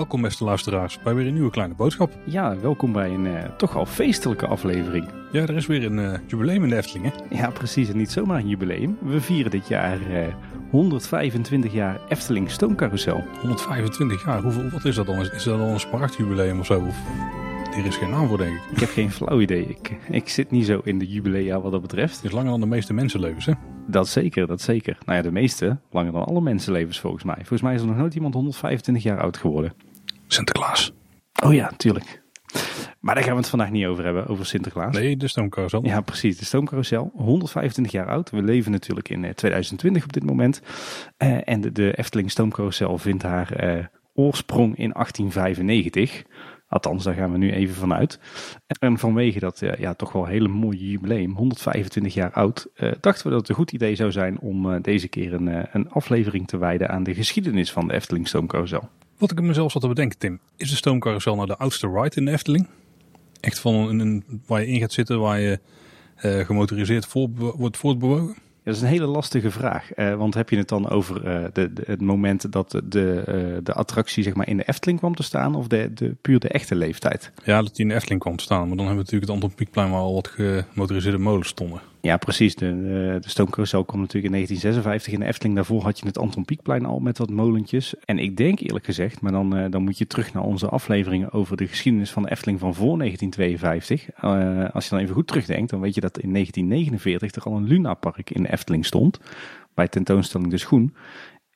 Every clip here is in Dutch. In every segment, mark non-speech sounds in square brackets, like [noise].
Welkom beste luisteraars bij weer een nieuwe kleine boodschap. Ja, welkom bij een uh, toch al feestelijke aflevering. Ja, er is weer een uh, jubileum in de Efteling hè? Ja, precies. En niet zomaar een jubileum. We vieren dit jaar uh, 125 jaar Efteling Stoomcarousel. 125 jaar, Hoeveel, wat is dat dan? Is dat dan een smaragdjubileum of zo? Of, er is geen naam voor denk ik. Ik heb geen flauw idee. Ik, ik zit niet zo in de jubilea wat dat betreft. Het is langer dan de meeste mensenlevens hè? Dat zeker, dat zeker. Nou ja, de meeste, langer dan alle mensenlevens volgens mij. Volgens mij is er nog nooit iemand 125 jaar oud geworden. Sinterklaas. Oh ja, tuurlijk. Maar daar gaan we het vandaag niet over hebben, over Sinterklaas. Nee, de stoomcarousel. Ja, precies. De stoomcarousel. 125 jaar oud. We leven natuurlijk in 2020 op dit moment. Uh, en de, de, Efteling stoomcarousel vindt haar uh, oorsprong in 1895. Althans, daar gaan we nu even vanuit. En vanwege dat uh, ja, toch wel hele mooie jubileum, 125 jaar oud, dachten we dat het een goed idee zou zijn om deze keer een, een aflevering te wijden aan de geschiedenis van de Efteling stoomcarousel. Wat ik mezelf zat te bedenken, Tim. Is de stoomcarousel nou de oudste ride in de Efteling? Echt van een, een waar je in gaat zitten, waar je gemotoriseerd voort, wordt voortbewogen? Dat is een hele lastige vraag. Uh, want heb je het dan over uh, de, het moment dat de, de, de attractie zeg maar, in de Efteling kwam te staan? Of de, de, puur de echte leeftijd? Ja, dat die in de Efteling kwam te staan. Maar dan hebben we natuurlijk het Anton waar al wat gemotoriseerde molens stonden. Ja, precies. De, de stoomcarousel kwam natuurlijk in 1956 in de Efteling. Daarvoor had je het Anton Pieckplein al met wat molentjes. En ik denk eerlijk gezegd, maar dan, uh, dan moet je terug naar onze afleveringen over de geschiedenis van de Efteling van voor 1952. Uh, als je dan even goed terugdenkt, dan weet je dat in 1949 er al een Lunapark in de Efteling stond. Bij tentoonstelling De Schoen.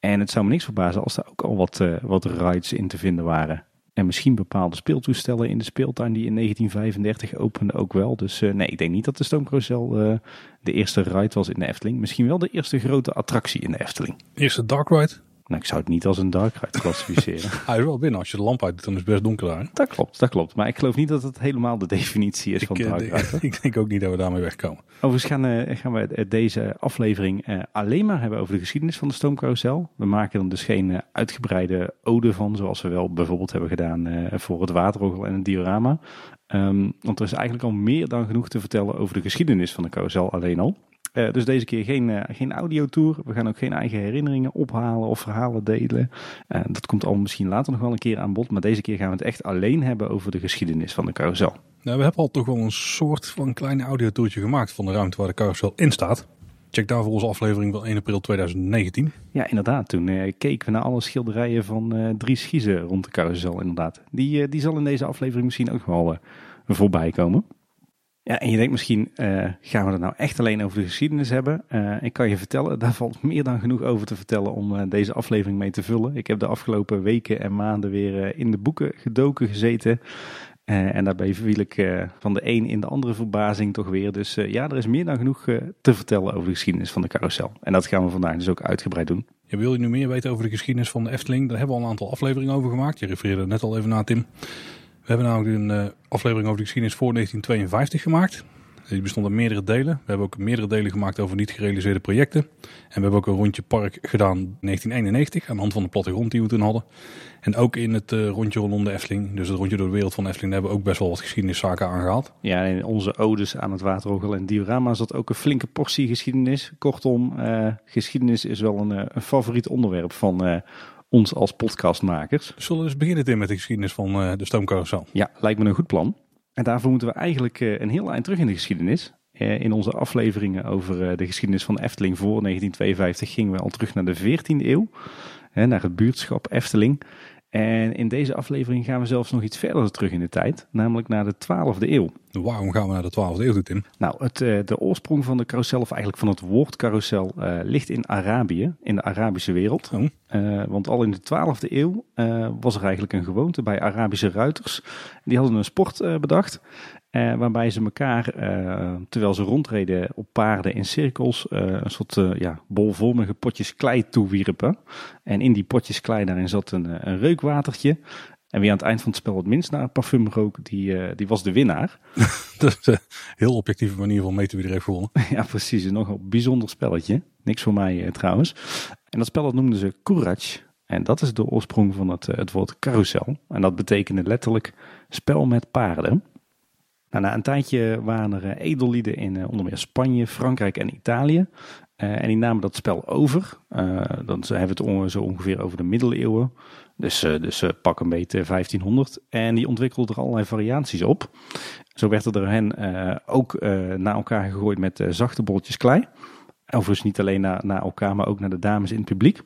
En het zou me niks verbazen als er ook al wat, uh, wat rides in te vinden waren. En misschien bepaalde speeltoestellen in de speeltuin die in 1935 openden ook wel. Dus uh, nee, ik denk niet dat de Stoomcarousel uh, de eerste ride was in de Efteling. Misschien wel de eerste grote attractie in de Efteling. Eerste dark ride? Nou, ik zou het niet als een dark ride klassificeren. [laughs] Hij is wel binnen. Als je de lamp uit doet, dan is het best donker daar. Dat klopt, dat klopt. Maar ik geloof niet dat het helemaal de [laughs] definitie is ik, van dark ride. [laughs] ik denk ook niet dat we daarmee wegkomen. Overigens gaan, uh, gaan we deze aflevering uh, alleen maar hebben over de geschiedenis van de stoomcarousel. We maken er dus geen uh, uitgebreide ode van, zoals we wel bijvoorbeeld hebben gedaan voor het waterorgel en het diorama. Um, want er is eigenlijk al meer dan genoeg te vertellen over de geschiedenis van de carousel alleen al. Uh, dus deze keer geen, uh, geen audiotour. We gaan ook geen eigen herinneringen ophalen of verhalen delen. Uh, dat komt al misschien later nog wel een keer aan bod. Maar deze keer gaan we het echt alleen hebben over de geschiedenis van de carousel. Nou, we hebben al toch wel een soort van kleine audiotoertje gemaakt van de ruimte waar de carousel in staat. Check daarvoor onze aflevering van 1 april 2019. Ja, inderdaad. Toen uh, keken we naar alle schilderijen van uh, Dries Schiezen rond de carousel, inderdaad. Die, uh, die zal in deze aflevering misschien ook wel voorbij komen. Ja, en je denkt misschien, uh, gaan we het nou echt alleen over de geschiedenis hebben? Uh, ik kan je vertellen, daar valt meer dan genoeg over te vertellen om uh, deze aflevering mee te vullen. Ik heb de afgelopen weken en maanden weer in de boeken gedoken gezeten. en daarbij viel ik van de een in de andere verbazing toch weer. Dus ja, er is meer dan genoeg te vertellen over de geschiedenis van de carousel. En dat gaan we vandaag dus ook uitgebreid doen. Ja, wil je nu meer weten over de geschiedenis van de Efteling? Daar hebben we al een aantal afleveringen over gemaakt. Je refereerde net al even naar Tim. We hebben namelijk een uh, aflevering over de geschiedenis voor 1952 gemaakt. Die bestond uit meerdere delen. We hebben ook meerdere delen gemaakt over niet gerealiseerde projecten. En we hebben ook een rondje park gedaan in 1991 aan de hand van de plattegrond die we toen hadden. En ook in het uh, rondje rondom de Efteling, dus het rondje door de wereld van de Efteling, hebben we ook best wel wat geschiedeniszaken aangehaald. Ja, in onze odes aan het waterorgel en diorama zat ook een flinke portie geschiedenis. Kortom, uh, geschiedenis is wel een, een favoriet onderwerp van ons als podcastmakers. Zullen we eens beginnen Tim, met de geschiedenis van uh, de stoomcarousel? Ja, lijkt me een goed plan. En daarvoor moeten we eigenlijk uh, een heel eind terug in de geschiedenis. Uh, in onze afleveringen over de geschiedenis van Efteling voor 1952 gingen we al terug naar de 14e eeuw. naar het buurtschap Efteling. En in deze aflevering gaan we zelfs nog iets verder terug in de tijd, namelijk naar de 12e eeuw. Waarom gaan we naar de 12e eeuw toe, Tim? Nou, het, de oorsprong van de carousel, of eigenlijk van het woord carousel, uh, ligt in Arabië, in de Arabische wereld. Oh. Uh, want al in de 12e eeuw uh, was er eigenlijk een gewoonte bij Arabische ruiters. Die hadden een sport bedacht. Uh, waarbij ze elkaar, uh, terwijl ze rondreden op paarden in cirkels, uh, een soort ja, bolvormige potjes klei toewierpen. En in die potjes klei daarin zat een, een reukwatertje. En wie aan het eind van het spel het minst naar parfum rook, die, die was de winnaar. [laughs] Dat is een heel objectieve manier van meten wie er heeft gewonnen. [laughs] ja, precies. Een nogal bijzonder spelletje. Niks voor mij trouwens. En dat spel dat noemden ze Courage. En dat is de oorsprong van het, het woord carousel. En dat betekende letterlijk spel met paarden. Nou, na een tijdje waren er uh, edellieden in onder meer Spanje, Frankrijk en Italië. en die namen dat spel over. dan hebben we het zo ongeveer over de middeleeuwen. Dus, dus pak een beetje 1500. En die ontwikkelden er allerlei variaties op. Zo werd er hen ook naar elkaar gegooid met zachte bolletjes klei. Overigens niet alleen naar, naar elkaar, maar ook naar de dames in het publiek.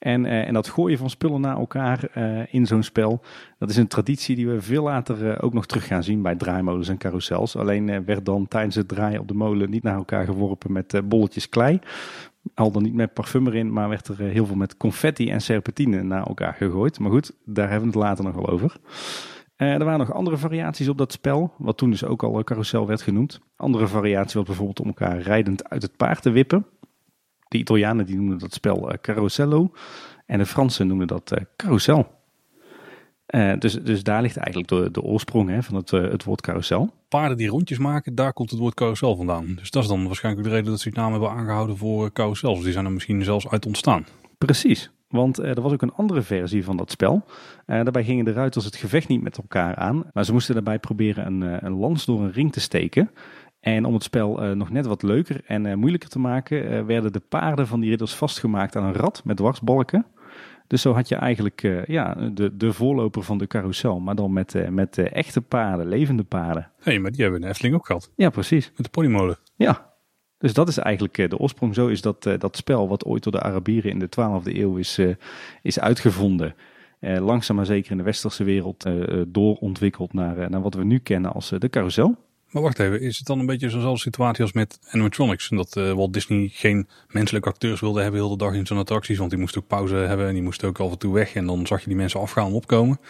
En, uh, en dat gooien van spullen naar elkaar uh, in zo'n spel, dat is een traditie die we veel later uh, ook nog terug gaan zien bij draaimolens en carousels. Alleen werd dan tijdens het draaien op de molen niet naar elkaar geworpen met bolletjes klei. Al dan niet met parfum erin, maar werd er heel veel met confetti en serpentine naar elkaar gegooid. Maar goed, daar hebben we het later nog wel over. er waren nog andere variaties op dat spel, wat toen dus ook al carousel werd genoemd. Andere variatie was bijvoorbeeld om elkaar rijdend uit het paard te wippen. De Italianen die noemden dat spel uh, Carosello. En de Fransen noemden dat uh, carousel. Uh, dus, dus daar ligt eigenlijk de, de oorsprong hè, van het, het woord carousel. Paarden die rondjes maken, daar komt het woord carousel vandaan. Dus dat is dan waarschijnlijk de reden dat ze die naam hebben aangehouden voor carousels. Die zijn er misschien zelfs uit ontstaan. Precies. Want er was ook een andere versie van dat spel. daarbij gingen de ruiters het gevecht niet met elkaar aan. Maar ze moesten daarbij proberen een, een lans door een ring te steken. En om het spel uh, nog net wat leuker en uh, moeilijker te maken, uh, werden de paarden van die ridders vastgemaakt aan een rad met dwarsbalken. Dus zo had je eigenlijk ja, de, de voorloper van de carousel, maar dan met, met echte paarden, levende paarden. Hé, hey, maar die hebben we in Efteling ook gehad. Ja, precies. Met de ponymolen. Ja, dus dat is eigenlijk de oorsprong. Zo is dat, dat spel, wat ooit door de Arabieren in de 12e eeuw is, is uitgevonden, langzaam maar zeker in de westerse wereld doorontwikkeld naar, naar wat we nu kennen als de carousel. Maar wacht even, is het dan een beetje zo'nzelfde situatie als met animatronics? Dat uh, Walt Disney geen menselijke acteurs wilde hebben heel de dag in zijn attracties. Want die moesten ook pauze hebben en die moesten ook af en toe weg. En dan zag je die mensen afgaan en opkomen.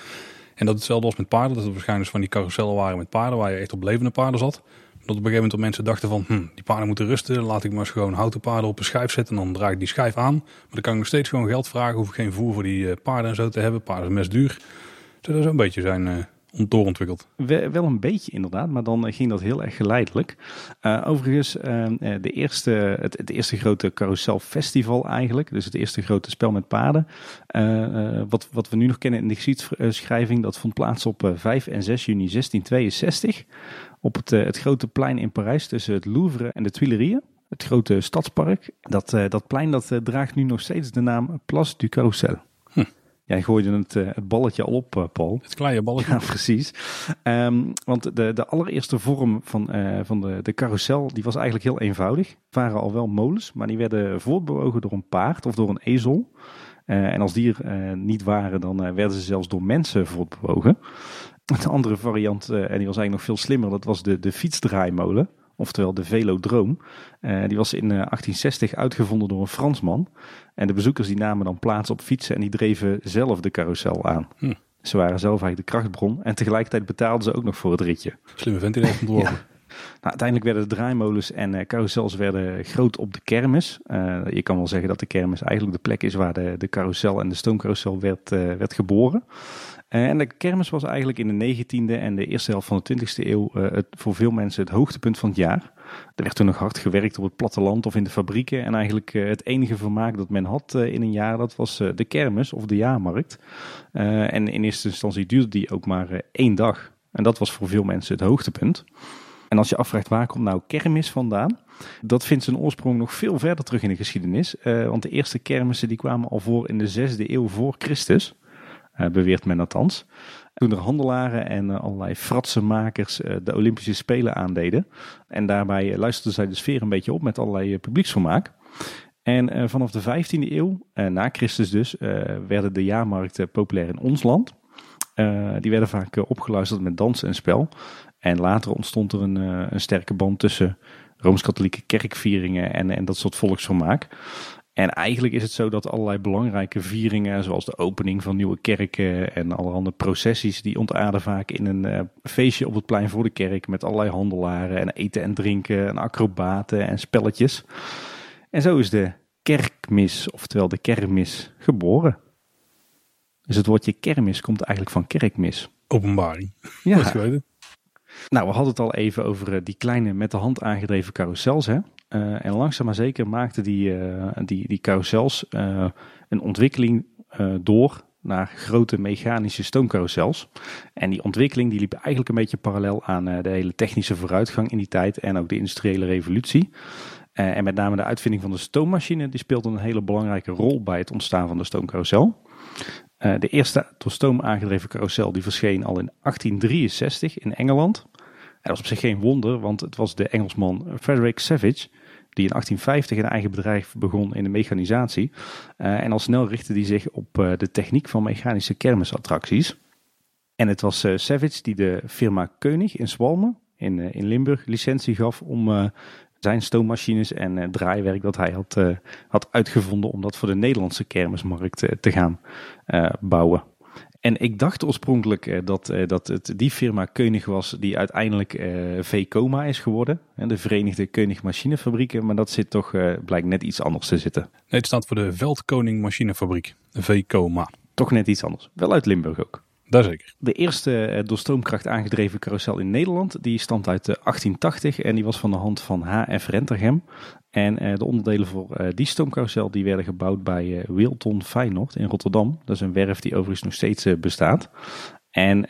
En dat hetzelfde was met paarden. Dat het waarschijnlijk van die carousellen waren met paarden waar je echt op levende paarden zat. Dat op een gegeven moment mensen dachten van, hm, die paarden moeten rusten. Laat ik maar gewoon houten paarden op een schijf zetten. En dan draai ik die schijf aan. Maar dan kan ik nog steeds gewoon geld vragen. Hoef ik geen voer voor die uh, paarden en zo te hebben. Paarden zijn best duur. Zou dat zo'n beetje zijn... Uh, doorontwikkeld. Wel een beetje inderdaad, maar dan eh, ging dat heel erg geleidelijk. Uh, overigens, uh, de eerste, het, eerste grote carouselfestival eigenlijk, dus het eerste grote spel met paarden, wat, wat we nu nog kennen in de geschiedschrijving, dat vond plaats op 5 en 6 juni 1662 op het, het grote plein in Parijs tussen het Louvre en de Tuileries. Het grote stadspark. Dat, dat plein dat draagt nu nog steeds de naam Place du Carrousel. Jij gooide het, uh, het balletje al op, uh, Paul. Het kleine balletje. [laughs] Ja, precies. Um, want de, de allereerste vorm van, uh, van de, de carousel, die was eigenlijk heel eenvoudig. Het waren al wel molens, maar die werden voortbewogen door een paard of door een ezel. en als die er niet waren, dan werden ze zelfs door mensen voortbewogen. [laughs] Een andere variant, en die was eigenlijk nog veel slimmer, dat was de, de fietsdraaimolen oftewel de Velodroom. Uh, die was in 1860 uitgevonden door een Fransman. En de bezoekers die namen dan plaats op fietsen en die dreven zelf de carousel aan. Hm. Ze waren zelf eigenlijk de krachtbron en tegelijkertijd betaalden ze ook nog voor het ritje. Slimme vent in ontworpen. Nou, uiteindelijk werden de draaimolens en uh, carousels werden groot op de kermis. Uh, je kan wel zeggen dat de kermis eigenlijk de plek is waar de, de carousel en de stoomcarousel werd, uh, werd geboren. En de kermis was eigenlijk in de 19e en de eerste helft van de 20e eeuw het, voor veel mensen het hoogtepunt van het jaar. Er werd toen nog hard gewerkt op het platteland of in de fabrieken. En eigenlijk uh, het enige vermaak dat men had uh, in een jaar, dat was de kermis of de jaarmarkt. en in eerste instantie duurde die ook maar één dag. En dat was voor veel mensen het hoogtepunt. En als je afvraagt waar komt nou kermis vandaan, dat vindt zijn oorsprong nog veel verder terug in de geschiedenis. want de eerste kermissen die kwamen al voor in de zesde eeuw voor Christus, beweert men althans. Toen er handelaren en uh, allerlei fratsenmakers uh, de Olympische Spelen aandeden. En daarbij luisterden zij de sfeer een beetje op met allerlei publieksvermaak. En vanaf de 15e eeuw, na Christus dus, werden de jaarmarkten populair in ons land. die werden vaak opgeluisterd met dans en spel. En later ontstond er een, een sterke band tussen Rooms-Katholieke kerkvieringen en, en dat soort volksvermaak. En eigenlijk is het zo dat allerlei belangrijke vieringen, zoals de opening van nieuwe kerken en allerhande processies, die ontaarden vaak in een uh, feestje op het plein voor de kerk met allerlei handelaren en eten en drinken en acrobaten en spelletjes. En zo is de kerkmis, oftewel de kermis, geboren. Dus het woordje kermis komt eigenlijk van kerkmis. Openbaring. Ja. Nou, we hadden het al even over eh, die kleine met de hand aangedreven carousels. Hè? Uh, en langzaam maar zeker maakten die, uh, die, die carousels uh, een ontwikkeling door naar grote mechanische stoomcarousels. En die ontwikkeling die liep eigenlijk een beetje parallel aan de hele technische vooruitgang in die tijd en ook de industriële revolutie. en met name de uitvinding van de stoommachine die speelde een hele belangrijke rol bij het ontstaan van de stoomcarousel. de eerste door stoom aangedreven carousel die verscheen al in 1863 in Engeland. Dat was op zich geen wonder, want het was de Engelsman Frederick Savage die in 1850 een eigen bedrijf begon in de mechanisatie. Uh, en al snel richtte hij zich op uh, de techniek van mechanische kermisattracties. En het was uh, Savage die de firma Keunig in Zwalmen in, in Limburg licentie gaf om zijn stoommachines en draaiwerk dat hij had, had uitgevonden om dat voor de Nederlandse kermismarkt te gaan bouwen. En ik dacht oorspronkelijk uh, dat, uh, dat het die firma Keunig was die uiteindelijk eh, VCOMA is geworden. de Verenigde Keunig Machinefabrieken. Maar dat zit toch, blijkt net iets anders te zitten. Nee, het staat voor de Veldkoning Machinefabriek. VCOMA. Toch net iets anders. Wel uit Limburg ook. De eerste door stoomkracht aangedreven carousel in Nederland, die stamt uit 1880 en die was van de hand van H.F. Rentergem. En uh, de onderdelen voor die stoomcarousel die werden gebouwd bij Wilton Feyenoord in Rotterdam. Dat is een werf die overigens nog steeds bestaat. En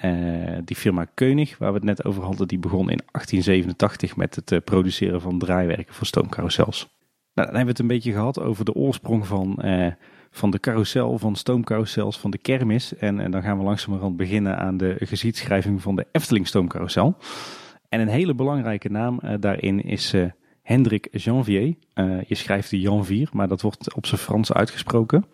die firma Keunig, waar we het net over hadden, die begon in 1887 met het produceren van draaiwerken voor stoomcarousels. Nou, dan hebben we het een beetje gehad over de oorsprong van, van de carousel, van stoomcarousels, van de kermis. En, en dan gaan we langzamerhand beginnen aan de geschiedschrijving van de Efteling stoomcarousel. En een hele belangrijke naam daarin is Hendrik Janvier. Uh, je schrijft de Janvier, maar dat wordt op zijn Frans uitgesproken.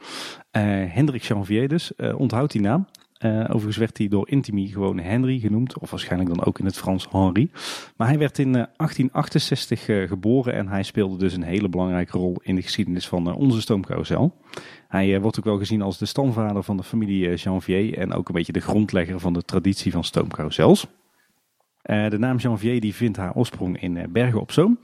Hendrik Janvier dus, onthoud die naam. Overigens werd hij door Intimi gewoon Henry genoemd, of waarschijnlijk dan ook in het Frans Henri. Maar hij werd in 1868 geboren en hij speelde dus een hele belangrijke rol in de geschiedenis van onze stoomcarousel. Hij wordt ook wel gezien als de stamvader van de familie Janvier en ook een beetje de grondlegger van de traditie van stoomcarousels. de naam Janvier die vindt haar oorsprong in Bergen op Zoom.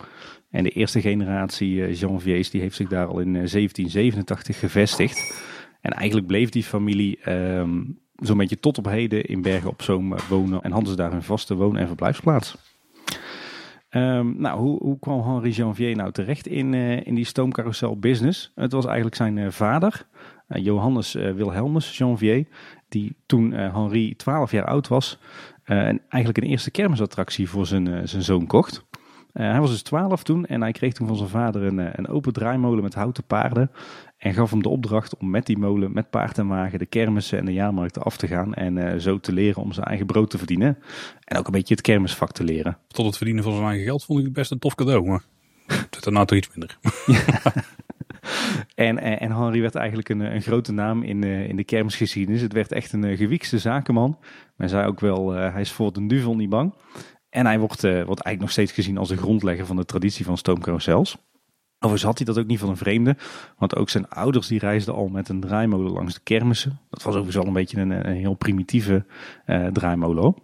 En de eerste generatie Janviers die heeft zich daar al in 1787 eh, gevestigd. En eigenlijk bleef die familie um, zo'n beetje tot op heden in Bergen op Zoom eh, wonen. En hadden ze daar een vaste woon- en verblijfsplaats. Um, nou, hoe, hoe, kwam Henri Janvier nou terecht in, uh, in die stoomcarousel business? Het was eigenlijk zijn uh, vader, Johannes Wilhelmus Janvier, die toen Henri 12 jaar oud was, en eigenlijk een eerste kermisattractie voor zijn, zijn zoon kocht. Hij was dus 12 toen en hij kreeg toen van zijn vader een, eh, een open draaimolen met houten paarden. En gaf hem de opdracht om met die molen, met paard en wagen, de kermissen en de jaarmarkten af te gaan. En uh, zo te leren om zijn eigen brood te verdienen. En ook een beetje het kermisvak te leren. Tot het verdienen van zijn eigen geld vond ik het best een tof cadeau. Maar het daarna toch iets minder. [laughs] En, en, en Henry werd eigenlijk een, een grote naam in, in de kermisgeschiedenis. Het werd echt een gewiekste zakenman. Men zei ook wel, hij is voor de duvel niet bang. En hij wordt, wordt eigenlijk nog steeds gezien als de grondlegger van de traditie van stoomcarousels. Overigens had hij dat ook niet van een vreemde, want ook zijn ouders die reisden al met een draaimolen langs de kermissen. Dat was overigens al een beetje een, heel primitieve uh, draaimolen.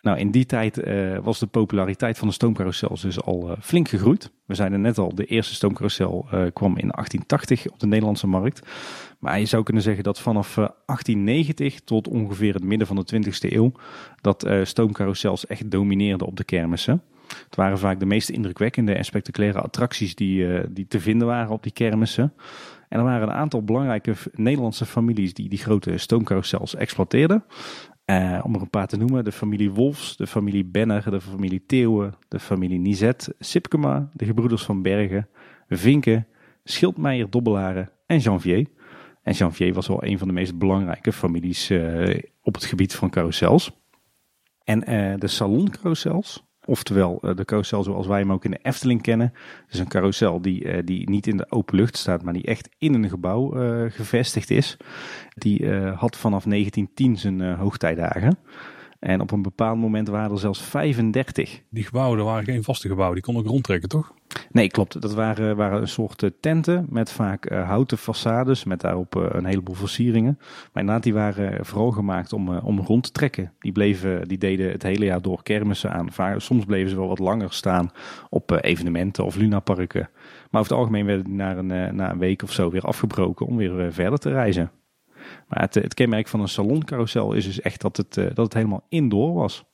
Nou, in die tijd uh, was de populariteit van de stoomcarousels dus al uh, flink gegroeid. We zeiden net al, de eerste stoomcarousel kwam in 1880 op de Nederlandse markt. Maar je zou kunnen zeggen dat vanaf 1890 tot ongeveer het midden van de 20e eeuw dat stoomcarousels echt domineerden op de kermissen. Het waren vaak de meest indrukwekkende en spectaculaire attracties die, die te vinden waren op die kermissen. En er waren een aantal belangrijke Nederlandse families die die grote stoomcarousels exploiteerden. Uh, om er een paar te noemen, de familie Wolfs, de familie Benner, de familie Theeuwen, de familie Nizet, Sipkema, de gebroeders van Bergen, Vinken, Schildmeijer Dobbelaren en Janvier. En Janvier was wel een van de meest belangrijke families uh, op het gebied van carousels. En de saloncarousels, Oftewel eh, de carousel zoals wij hem ook in de Efteling kennen. Dus een carousel die, eh, die niet in de open lucht staat, maar die echt in een gebouw eh, gevestigd is. Die had vanaf 1910 zijn hoogtijdagen. En op een bepaald moment waren er zelfs 35. Die gebouwen, waren geen vaste gebouwen, die konden ook rondtrekken, toch? Nee, klopt. Dat waren, waren een soort eh, tenten met vaak uh, houten façades met daarop uh, een heleboel versieringen. Maar inderdaad, die waren vooral gemaakt om, uh, om rond te trekken. Die, bleven, die deden het hele jaar door kermissen aan. Vaak, soms bleven ze wel wat langer staan op evenementen of lunaparken. Maar over het algemeen werden die na een, na een week of zo weer afgebroken om weer verder te reizen. Maar het, het kenmerk van een saloncarousel is dus echt dat het, dat het helemaal indoor was.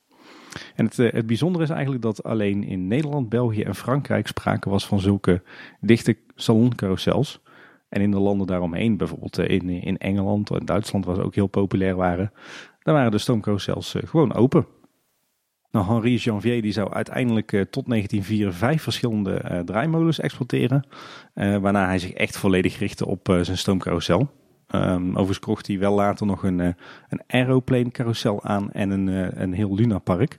En het, eh, het bijzondere is eigenlijk dat alleen in Nederland, België en Frankrijk sprake was van zulke dichte saloncarousels. En in de landen daaromheen, bijvoorbeeld in, in Engeland en Duitsland, waar ze ook heel populair waren, daar waren de stoomcarousels gewoon open. Nou, Henri Janvier die zou uiteindelijk tot 1904 vijf verschillende draaimolens exporteren. waarna hij zich echt volledig richtte op zijn stoomcarousel. Um, overigens kocht hij wel later nog een, een aeroplane carousel aan en een, een heel lunapark.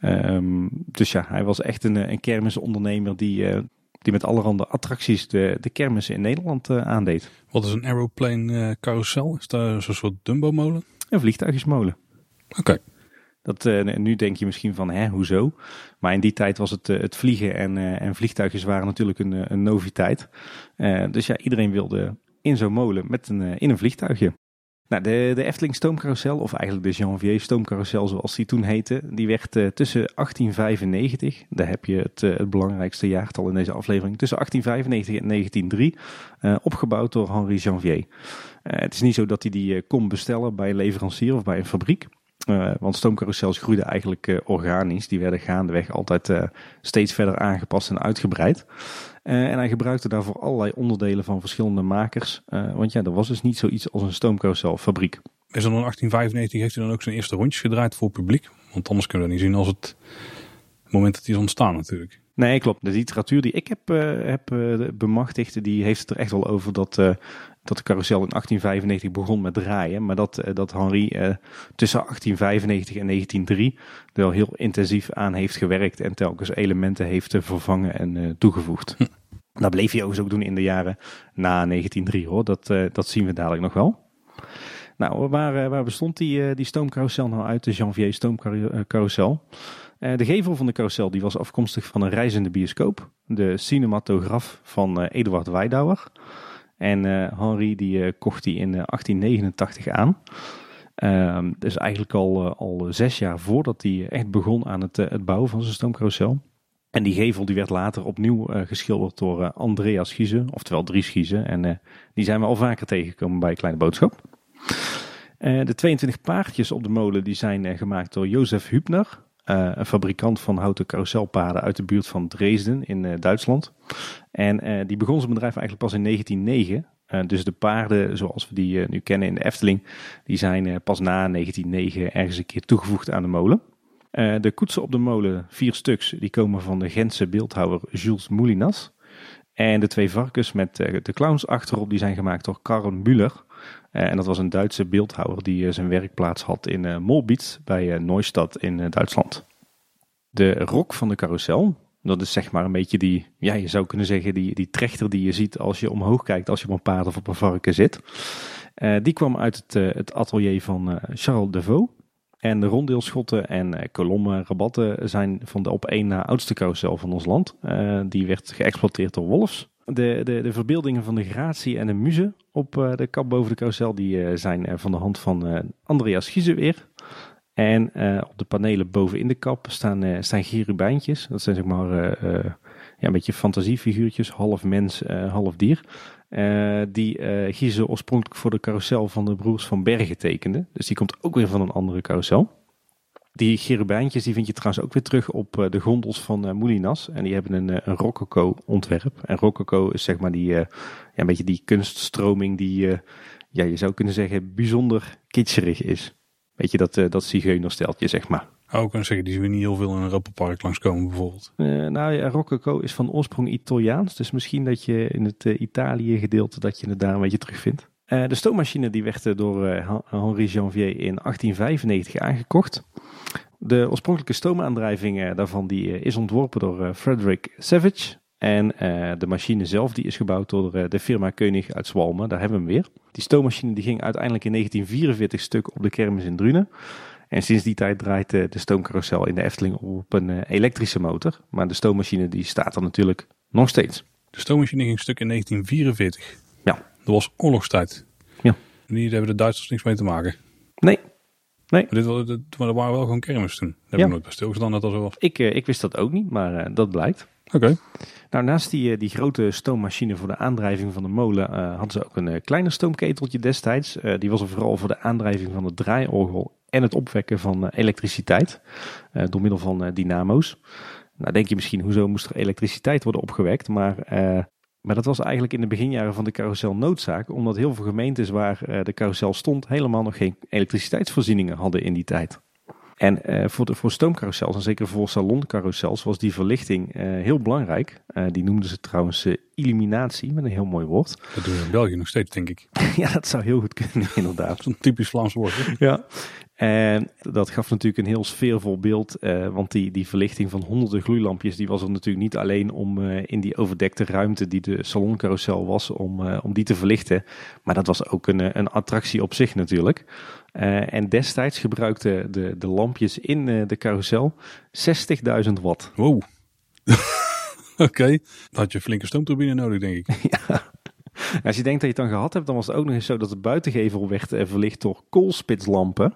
Um, dus ja, hij was echt een, een kermisondernemer die, die met allerhande attracties de, de kermissen in Nederland uh, aandeed. Wat is een aeroplane uh, carousel? Is dat zo'n soort Dumbo-molen? Een vliegtuigjesmolen. Oké. Dat, uh, nu denk je misschien van, hè, hoezo? Maar in die tijd was het, het vliegen en, en vliegtuigjes waren natuurlijk een, een noviteit. dus ja, iedereen wilde in zo'n molen met een, in een vliegtuigje. Nou, de, de Efteling Stoomcarousel, of eigenlijk de Janvier Stoomcarousel zoals die toen heette, die werd uh, tussen 1895, daar heb je het, uh, het, belangrijkste jaartal in deze aflevering, tussen 1895 en 1903 uh, opgebouwd door Henri Janvier. het is niet zo dat hij die kon bestellen bij een leverancier of bij een fabriek. want stoomcarousels groeiden eigenlijk organisch. Die werden gaandeweg altijd steeds verder aangepast en uitgebreid. Uh, en hij gebruikte daarvoor allerlei onderdelen van verschillende makers. Uh, want ja, er was dus niet zoiets als een stoomcarouselfabriek. Is dan in 1895 heeft hij dan ook zijn eerste rondjes gedraaid voor publiek? Want anders kunnen we dat niet zien als het moment dat hij is ontstaan natuurlijk. Nee, klopt. De literatuur die ik heb, uh, heb bemachtigd, die heeft het er echt wel over dat, dat de carousel in 1895 begon met draaien. Maar dat, dat Henri tussen 1895 en 1903 er wel heel intensief aan heeft gewerkt en telkens elementen heeft vervangen en toegevoegd. Hm. Dat bleef hij overigens ook doen in de jaren na 1903 hoor. Dat, dat zien we dadelijk nog wel. Nou, waar, waar bestond die, die stoomcarousel nou uit, de Janvier stoomcarousel? de gevel van de carousel die was afkomstig van een reizende bioscoop. De cinematograaf van Eduard Weidauer. En Henri die kocht die in 1889 aan. Ehm, dus eigenlijk al, al zes jaar voordat hij echt begon aan het, het bouwen van zijn stoomcarousel. En die gevel die werd later opnieuw geschilderd door uh, Andreas oftewel Dries Schiezen. En die zijn we al vaker tegengekomen bij Kleine Boodschap. de 22 paardjes op de molen die zijn gemaakt door Jozef Hübner, een fabrikant van houten carouselpaden uit de buurt van Dresden in Duitsland. En die begon zijn bedrijf eigenlijk pas in 1909. dus de paarden zoals we die nu kennen in de Efteling, die zijn pas na 1909 ergens een keer toegevoegd aan de molen. De koetsen op de molen, vier stuks, die komen van de Gentse beeldhouwer Jules Moulinas. En de twee varkens met de clowns achterop, die zijn gemaakt door Karl Müller. Uh, en dat was een Duitse beeldhouwer die zijn werkplaats had in Molbitz bij Neustadt in Duitsland. De rok van de carousel, dat is zeg maar een beetje die, ja je zou kunnen zeggen, die, die trechter die je ziet als je omhoog kijkt als je op een paard of op een varken zit. die kwam uit het, het atelier van Charles Devaux. En de ronddeelschotten en kolommen, rabatten zijn van de op één na oudste carousel van ons land. Die werd geëxploiteerd door Wolfs. De, de, de verbeeldingen van de gratie en de muze op uh, de kap boven de carousel die zijn van de hand van Andreas Gieze weer. En op de panelen boven in de kap staan, staan gerubijntjes. Dat zijn zeg maar ja, een beetje fantasiefiguurtjes, half mens, half dier. Die uh, oorspronkelijk voor de carousel van de broers van Bergen tekende. Dus die komt ook weer van een andere carousel. Die cherubijntjes die vind je trouwens ook weer terug op uh, de gondels van uh, Moulinas. En die hebben een, een rococo ontwerp. En rococo is zeg maar die, ja, een beetje die kunststroming die, ja, je zou kunnen zeggen, bijzonder kitscherig is. Weet je, dat, dat zigeunersteltje zeg maar. Ook kunnen zeggen, die zien we niet heel veel in een Europapark langskomen bijvoorbeeld. Uh, nou ja, Rococo is van oorsprong Italiaans. Dus misschien dat je in het uh, Italië gedeelte dat je het daar een beetje terugvindt. Uh, de stoommachine die werd door Henri Janvier in 1895 aangekocht. De oorspronkelijke stoomaandrijving daarvan die, is ontworpen door Frederick Savage. En de machine zelf die is gebouwd door de firma Keunig uit Zwalmen. Daar hebben we hem weer. Die stoommachine die ging uiteindelijk in 1944 stuk op de kermis in Drunen. En sinds die tijd draait de, stoomcarousel in de Efteling op een elektrische motor. Maar de stoommachine die staat er natuurlijk nog steeds. De stoommachine ging stuk in 1944. Dat was oorlogstijd. Ja. En hier hebben de Duitsers niks mee te maken. Nee. Nee. Maar, dit, was, dit, maar er waren wel gewoon kermis toen. Daar heb ja. ik nooit bij stilgestaan dat dat zo was. Ik, uh, ik wist dat ook niet, maar uh, dat blijkt. Oké. Okay. Nou, naast die, die grote stoommachine voor de aandrijving van de molen uh, hadden ze ook een kleiner stoomketeltje destijds. die was er vooral voor de aandrijving van het draaiorgel en het opwekken van eh, elektriciteit uh, door middel van uh, dynamo's. Nou denk je misschien, hoezo moest er elektriciteit worden opgewekt? Maar Maar dat was eigenlijk in de beginjaren van de carousel noodzaak, omdat heel veel gemeentes waar eh, de carousel stond helemaal nog geen elektriciteitsvoorzieningen hadden in die tijd. En uh, voor, de, voor stoomcarousels en zeker voor saloncarousels was die verlichting uh, heel belangrijk. Uh, die noemden ze trouwens illuminatie, met een heel mooi woord. Dat doen we in België nog steeds, denk ik. [laughs] ja, dat zou heel goed kunnen, inderdaad. [laughs] Zo'n typisch Vlaams woord. Hè? Ja. En dat gaf natuurlijk een heel sfeervol beeld, want die, die verlichting van honderden gloeilampjes, die was er natuurlijk niet alleen om in die overdekte ruimte die de saloncarousel was, om, om die te verlichten. Maar dat was ook een, een attractie op zich natuurlijk. En destijds gebruikten de, de lampjes in de carousel 60.000 watt. Wow. [laughs] Oké, okay. dan had je een flinke stoomturbine nodig, denk ik. [laughs] ja. Als je denkt dat je het dan gehad hebt, dan was het ook nog eens zo dat de buitengevel werd uh, verlicht door koolspitslampen.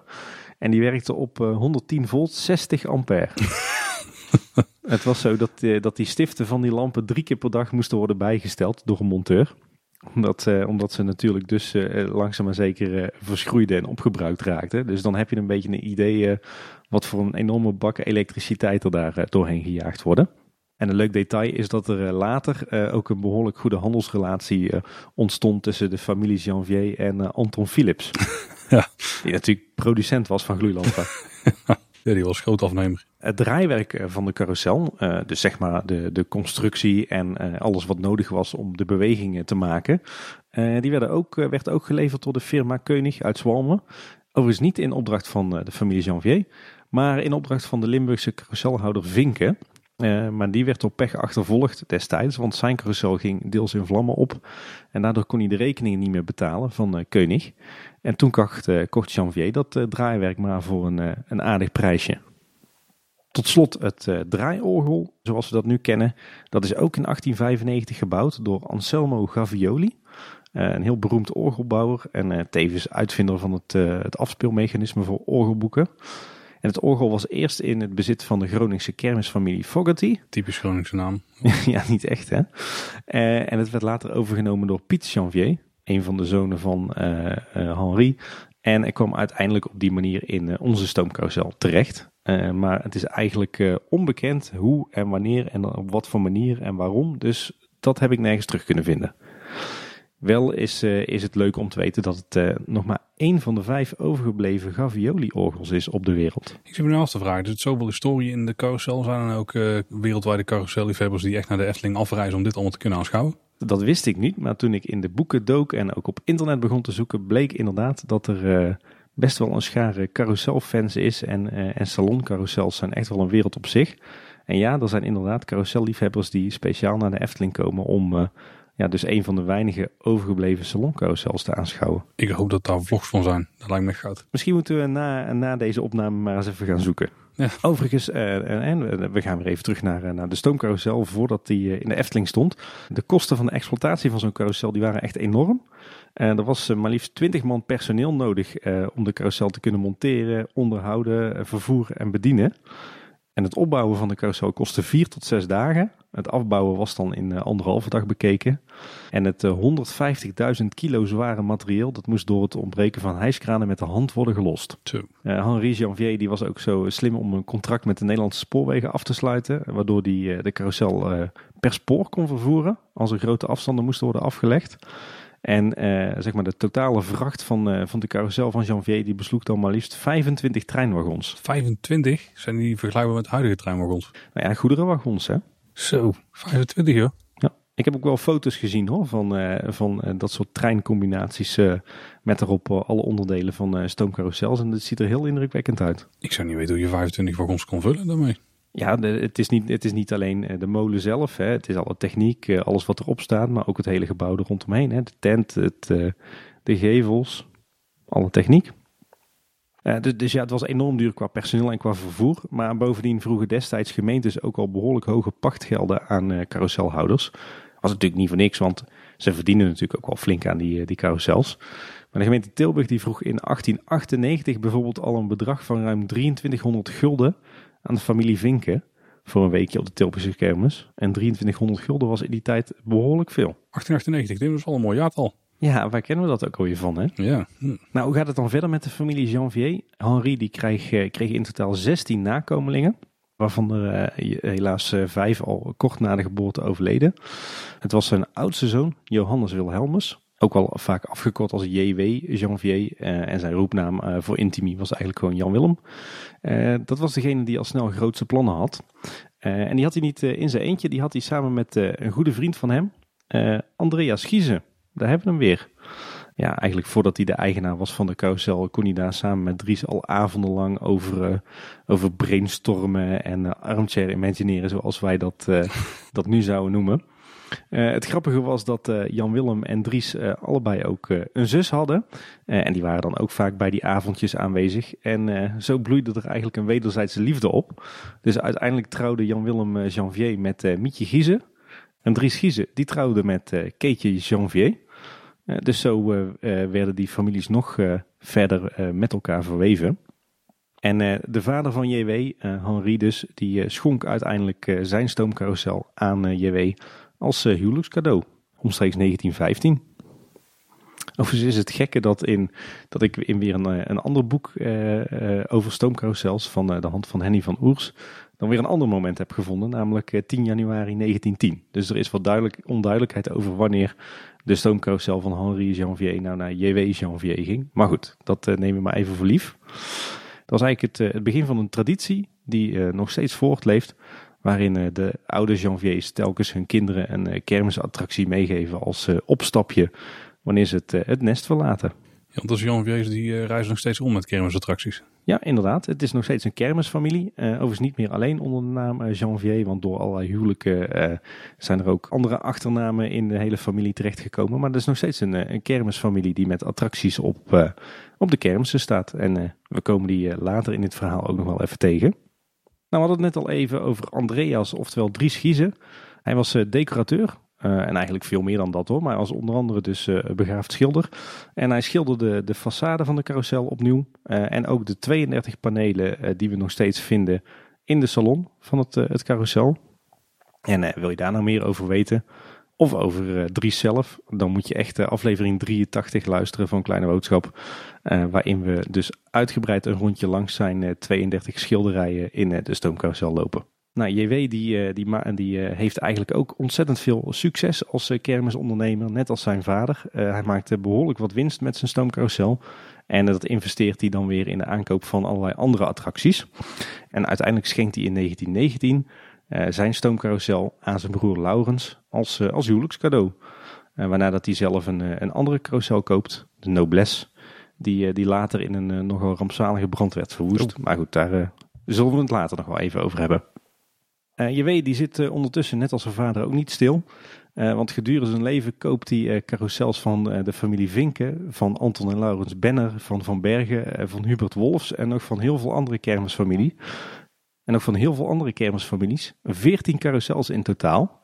En die werkte op 110 volt, 60 ampère. [laughs] het was zo dat, dat die stiften van die lampen drie keer per dag moesten worden bijgesteld door een monteur omdat, omdat ze natuurlijk dus langzaam maar zeker verschroeiden en opgebruikt raakten. Dus dan heb je een beetje een idee wat voor een enorme bakken elektriciteit er daar doorheen gejaagd worden. En een leuk detail is dat er later ook een behoorlijk goede handelsrelatie ontstond tussen de familie Janvier en Anton Philips. [laughs] ja. Die natuurlijk producent was van gloeilampen. [laughs] Ja, die was groot afnemer. Het draaiwerk eh, van de carousel, dus zeg maar de, de constructie en alles wat nodig was om de bewegingen te maken, die werden ook, werd ook geleverd door de firma Keunig uit Zwalmen. Overigens niet in opdracht van de familie Janvier, maar in opdracht van de Limburgse carouselhouder Vinken. Maar die werd door pech achtervolgd destijds, want zijn carousel ging deels in vlammen op. En daardoor kon hij de rekeningen niet meer betalen van Keunig. En toen kocht, uh, kocht Janvier dat uh, draaiwerk maar voor een, uh, een aardig prijsje. Tot slot het draaiorgel, zoals we dat nu kennen. Dat is ook in 1895 gebouwd door Anselmo Gavioli. een heel beroemd orgelbouwer en tevens uitvinder van het, het afspeelmechanisme voor orgelboeken. En het orgel was eerst in het bezit van de Groningse kermisfamilie Fogarty. [laughs] Typisch Groningse naam. ja, niet echt hè. en het werd later overgenomen door Piet Janvier een van de zonen van uh, uh, Henri. En ik kwam uiteindelijk op die manier in onze stoomcarousel terecht. maar het is eigenlijk onbekend hoe en wanneer en op wat voor manier en waarom. Dus dat heb ik nergens terug kunnen vinden. Wel is, is het leuk om te weten dat het nog maar één van de vijf overgebleven Gavioli-orgels is op de wereld. Ik zit me nu af te vragen, er zit zoveel historie in de carousel. Zijn er ook wereldwijde carouselliefhebbers die echt naar de Efteling afreizen om dit allemaal te kunnen aanschouwen? Dat wist ik niet, maar toen ik in de boeken dook en ook op internet begon te zoeken, bleek inderdaad dat er best wel een schare carouselfans is. En, en saloncarousels zijn echt wel een wereld op zich. En ja, er zijn inderdaad carouselliefhebbers die speciaal naar de Efteling komen om ja, dus een van de weinige overgebleven saloncarousels te aanschouwen. Ik hoop dat daar vlogs van zijn. Dat lijkt me goud. Misschien moeten we na, na deze opname maar eens even gaan zoeken. Ja. Overigens, uh, en we gaan weer even terug naar, naar de stoomcarousel voordat die in de Efteling stond. De kosten van de exploitatie van zo'n carousel die waren echt enorm. En er was maar liefst 20 man personeel nodig om de carousel te kunnen monteren, onderhouden, vervoeren en bedienen. En het opbouwen van de carousel kostte vier tot zes dagen. Het afbouwen was dan in uh, anderhalve dag bekeken. En het uh, 150.000 kilo zware materieel, dat moest door het ontbreken van hijskranen met de hand worden gelost. Uh, Henri Janvier die was ook zo slim om een contract met de Nederlandse spoorwegen af te sluiten. Waardoor hij de carousel per spoor kon vervoeren als er grote afstanden moesten worden afgelegd. En zeg maar de totale vracht van, van de carousel van Janvier die besloeg dan maar liefst 25 treinwagons. 25? Zijn die vergelijkbaar met huidige treinwagons? Nou ja, goederenwagons hè. Zo, 25 joh. Ja, ik heb ook wel foto's gezien hoor van, uh, van dat soort treincombinaties met erop alle onderdelen van stoomcarousels. En dat ziet er heel indrukwekkend uit. Ik zou niet weten hoe je 25 wagons kon vullen daarmee. Ja, het, is niet, het is niet alleen eh, de molen zelf. Hè. Het is alle techniek, eh, alles wat erop staat, maar ook het hele gebouw er rondomheen. Hè. De tent, het, eh, de gevels, alle techniek. Dus, dus, ja, het was enorm duur qua personeel en qua vervoer. Maar bovendien vroegen destijds gemeentes ook al behoorlijk hoge pachtgelden aan carouselhouders. Was natuurlijk niet voor niks, want ze verdienen natuurlijk ook wel flink aan die, die carousels. Maar de gemeente Tilburg die vroeg in 1898 bijvoorbeeld al een bedrag van ruim 2300 gulden aan de familie Vinken voor een weekje op de Tilburgse kermis. En 2300 gulden was in die tijd behoorlijk veel. 1898, dit was wel een mooi jaartal. Ja, waar kennen we dat ook alweer van, hè? Ja. Hm. Nou, hoe gaat het dan verder met de familie Janvier? Henri die kreeg, eh, kreeg in totaal 16 nakomelingen. waarvan er helaas vijf al kort na de geboorte overleden. Het was zijn oudste zoon, Johannes Wilhelmus. Ook wel vaak afgekort als JW, Janvier. en zijn roepnaam voor Intimi was eigenlijk gewoon Jan Willem. dat was degene die al snel grootste plannen had. en die had hij niet in zijn eentje, die had hij samen met een goede vriend van hem, Andreas Giezen. Daar hebben we hem weer ja, eigenlijk voordat hij de eigenaar was van de carousel, kon hij daar samen met Dries al avondenlang over, uh, over brainstormen en uh, armchair imagineren, zoals wij dat, uh, [laughs] dat nu zouden noemen. het grappige was dat Jan Willem en Dries allebei ook een zus hadden. en die waren dan ook vaak bij die avondjes aanwezig. En zo bloeide er eigenlijk een wederzijdse liefde op. Dus uiteindelijk trouwde Jan Willem Janvier met Mietje Giezen. En Dries Giezen, die trouwde met Keetje Janvier. Eh, dus zo eh, eh, werden die families nog verder met elkaar verweven. En de vader van JW, Henri dus, die schonk uiteindelijk zijn stoomcarousel aan JW als huwelijkscadeau, omstreeks 1915. Overigens is het gekke dat, in, dat ik in weer een, een ander boek over stoomcarousels van de hand van Henny van Oers dan weer een ander moment heb gevonden, namelijk 10 januari 1910. Dus er is wat duidelijk, onduidelijkheid over wanneer de stoomcarousel van Henri Janvier nou naar JW Janvier ging. Maar goed, dat uh, nemen we maar even voor lief. Dat was eigenlijk het, uh, het begin van een traditie die nog steeds voortleeft. Waarin de oude Janviers telkens hun kinderen een kermisattractie meegeven als opstapje wanneer ze het, het nest verlaten. Ja, want de Janviers die reizen nog steeds om met kermisattracties. Ja, inderdaad. Het is nog steeds een kermisfamilie. Uh, overigens niet meer alleen onder de naam uh, Janvier, want door allerlei huwelijken uh, zijn er ook andere achternamen in de hele familie terechtgekomen. Maar het is nog steeds een, een kermisfamilie die met attracties op, op de kermissen staat. En we komen die later in dit verhaal ook nog wel even tegen. Nou, we hadden het net al even over Andreas, oftewel Dries Giezen. Hij was decorateur uh, en eigenlijk veel meer dan dat hoor. Maar was onder andere dus uh, schilder. En hij schilderde de façade van de carousel opnieuw. Uh, en ook de 32 panelen die we nog steeds vinden in de salon van het, het carousel. En wil je daar nou meer over weten? Of over Dries zelf? Dan moet je echt aflevering 83 luisteren van Kleine Boodschap. waarin we dus uitgebreid een rondje langs zijn 32 schilderijen in de stoomcarousel lopen. Nou, JW die, eh, die, die eh, heeft eigenlijk ook ontzettend veel succes als eh, kermisondernemer, net als zijn vader. hij maakte behoorlijk wat winst met zijn stoomcarousel. En dat investeert hij dan weer in de aankoop van allerlei andere attracties. En uiteindelijk schenkt hij in 1919 zijn stoomcarousel aan zijn broer Laurens als, als huwelijkscadeau. waarna dat hij zelf een, een andere carousel koopt, de Noblesse. Die, die later in een nogal rampzalige brand werd verwoest. Maar goed, daar zullen we het later nog wel even over hebben. Uh, je weet, die zit uh, ondertussen net als zijn vader ook niet stil. Uh, want gedurende zijn leven koopt hij carousels van de familie Vinken, van Anton en Laurens Benner, van Van Bergen, van Hubert Wolfs en ook van heel veel andere kermisfamilie. En ook van heel veel andere kermisfamilies. 14 carousels in totaal.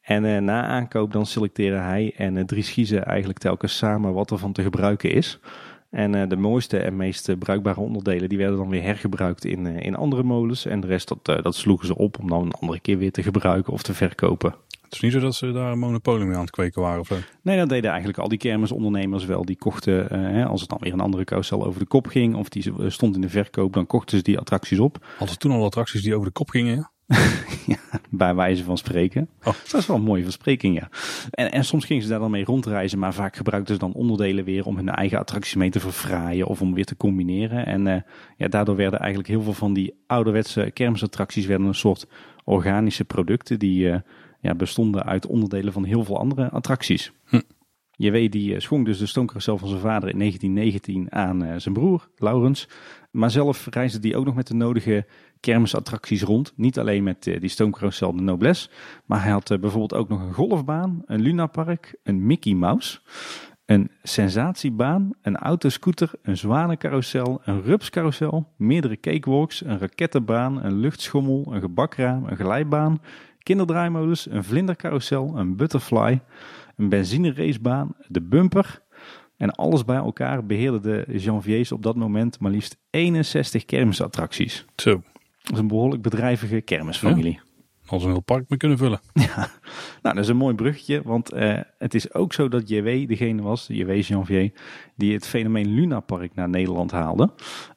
En na aankoop dan selecteren hij en drie schiezen eigenlijk telkens samen wat er van te gebruiken is. En uh, de mooiste en meest bruikbare onderdelen die werden dan weer hergebruikt in, uh, in andere molens. En de rest dat, dat sloegen ze op om dan een andere keer weer te gebruiken of te verkopen. Het is niet zo dat ze daar een monopolie mee aan het kweken waren of zo? Nee, dat deden eigenlijk al die kermisondernemers wel. Die kochten, als het dan weer een andere carousel over de kop ging of die stond in de verkoop, dan kochten ze die attracties op. Hadden ze toen al attracties die over de kop gingen? [laughs] ja, bij wijze van spreken. Oh. Dat is wel een mooie verspreking, ja. En, en soms gingen ze daar dan mee rondreizen, maar vaak gebruikten ze dan onderdelen weer om hun eigen attracties mee te verfraaien of om weer te combineren. En uh, ja, daardoor werden eigenlijk heel veel van die ouderwetse kermisattracties werden een soort organische producten die uh, ja, bestonden uit onderdelen van heel veel andere attracties. Hm. JW die eh, schonk dus de stoomcarousel van zijn vader in 1919 aan zijn broer, Laurens. Maar zelf reisde hij ook nog met de nodige kermisattracties rond. Niet alleen met uh, die stoomcarousel de Noblesse. Maar hij had uh, bijvoorbeeld ook nog een golfbaan, een lunapark, een Mickey Mouse. Een sensatiebaan, een autoscooter, een zwanencarousel, een rupscarousel, meerdere cakewalks, een rakettenbaan, een luchtschommel, een gebakraam, een glijbaan, kinderdraaimodus, een vlindercarousel, een butterfly, een benzineracebaan, de bumper, en alles bij elkaar beheerde de Janviers op dat moment maar liefst 61 kermisattracties. Zo. Dat is een behoorlijk bedrijvige kermisfamilie. Ja. Als een heel park mee kunnen vullen. [laughs] Ja, nou dat is een mooi bruggetje, want uh, het is ook zo dat JW degene was, JW Janvier, die het fenomeen Luna Park naar Nederland haalde.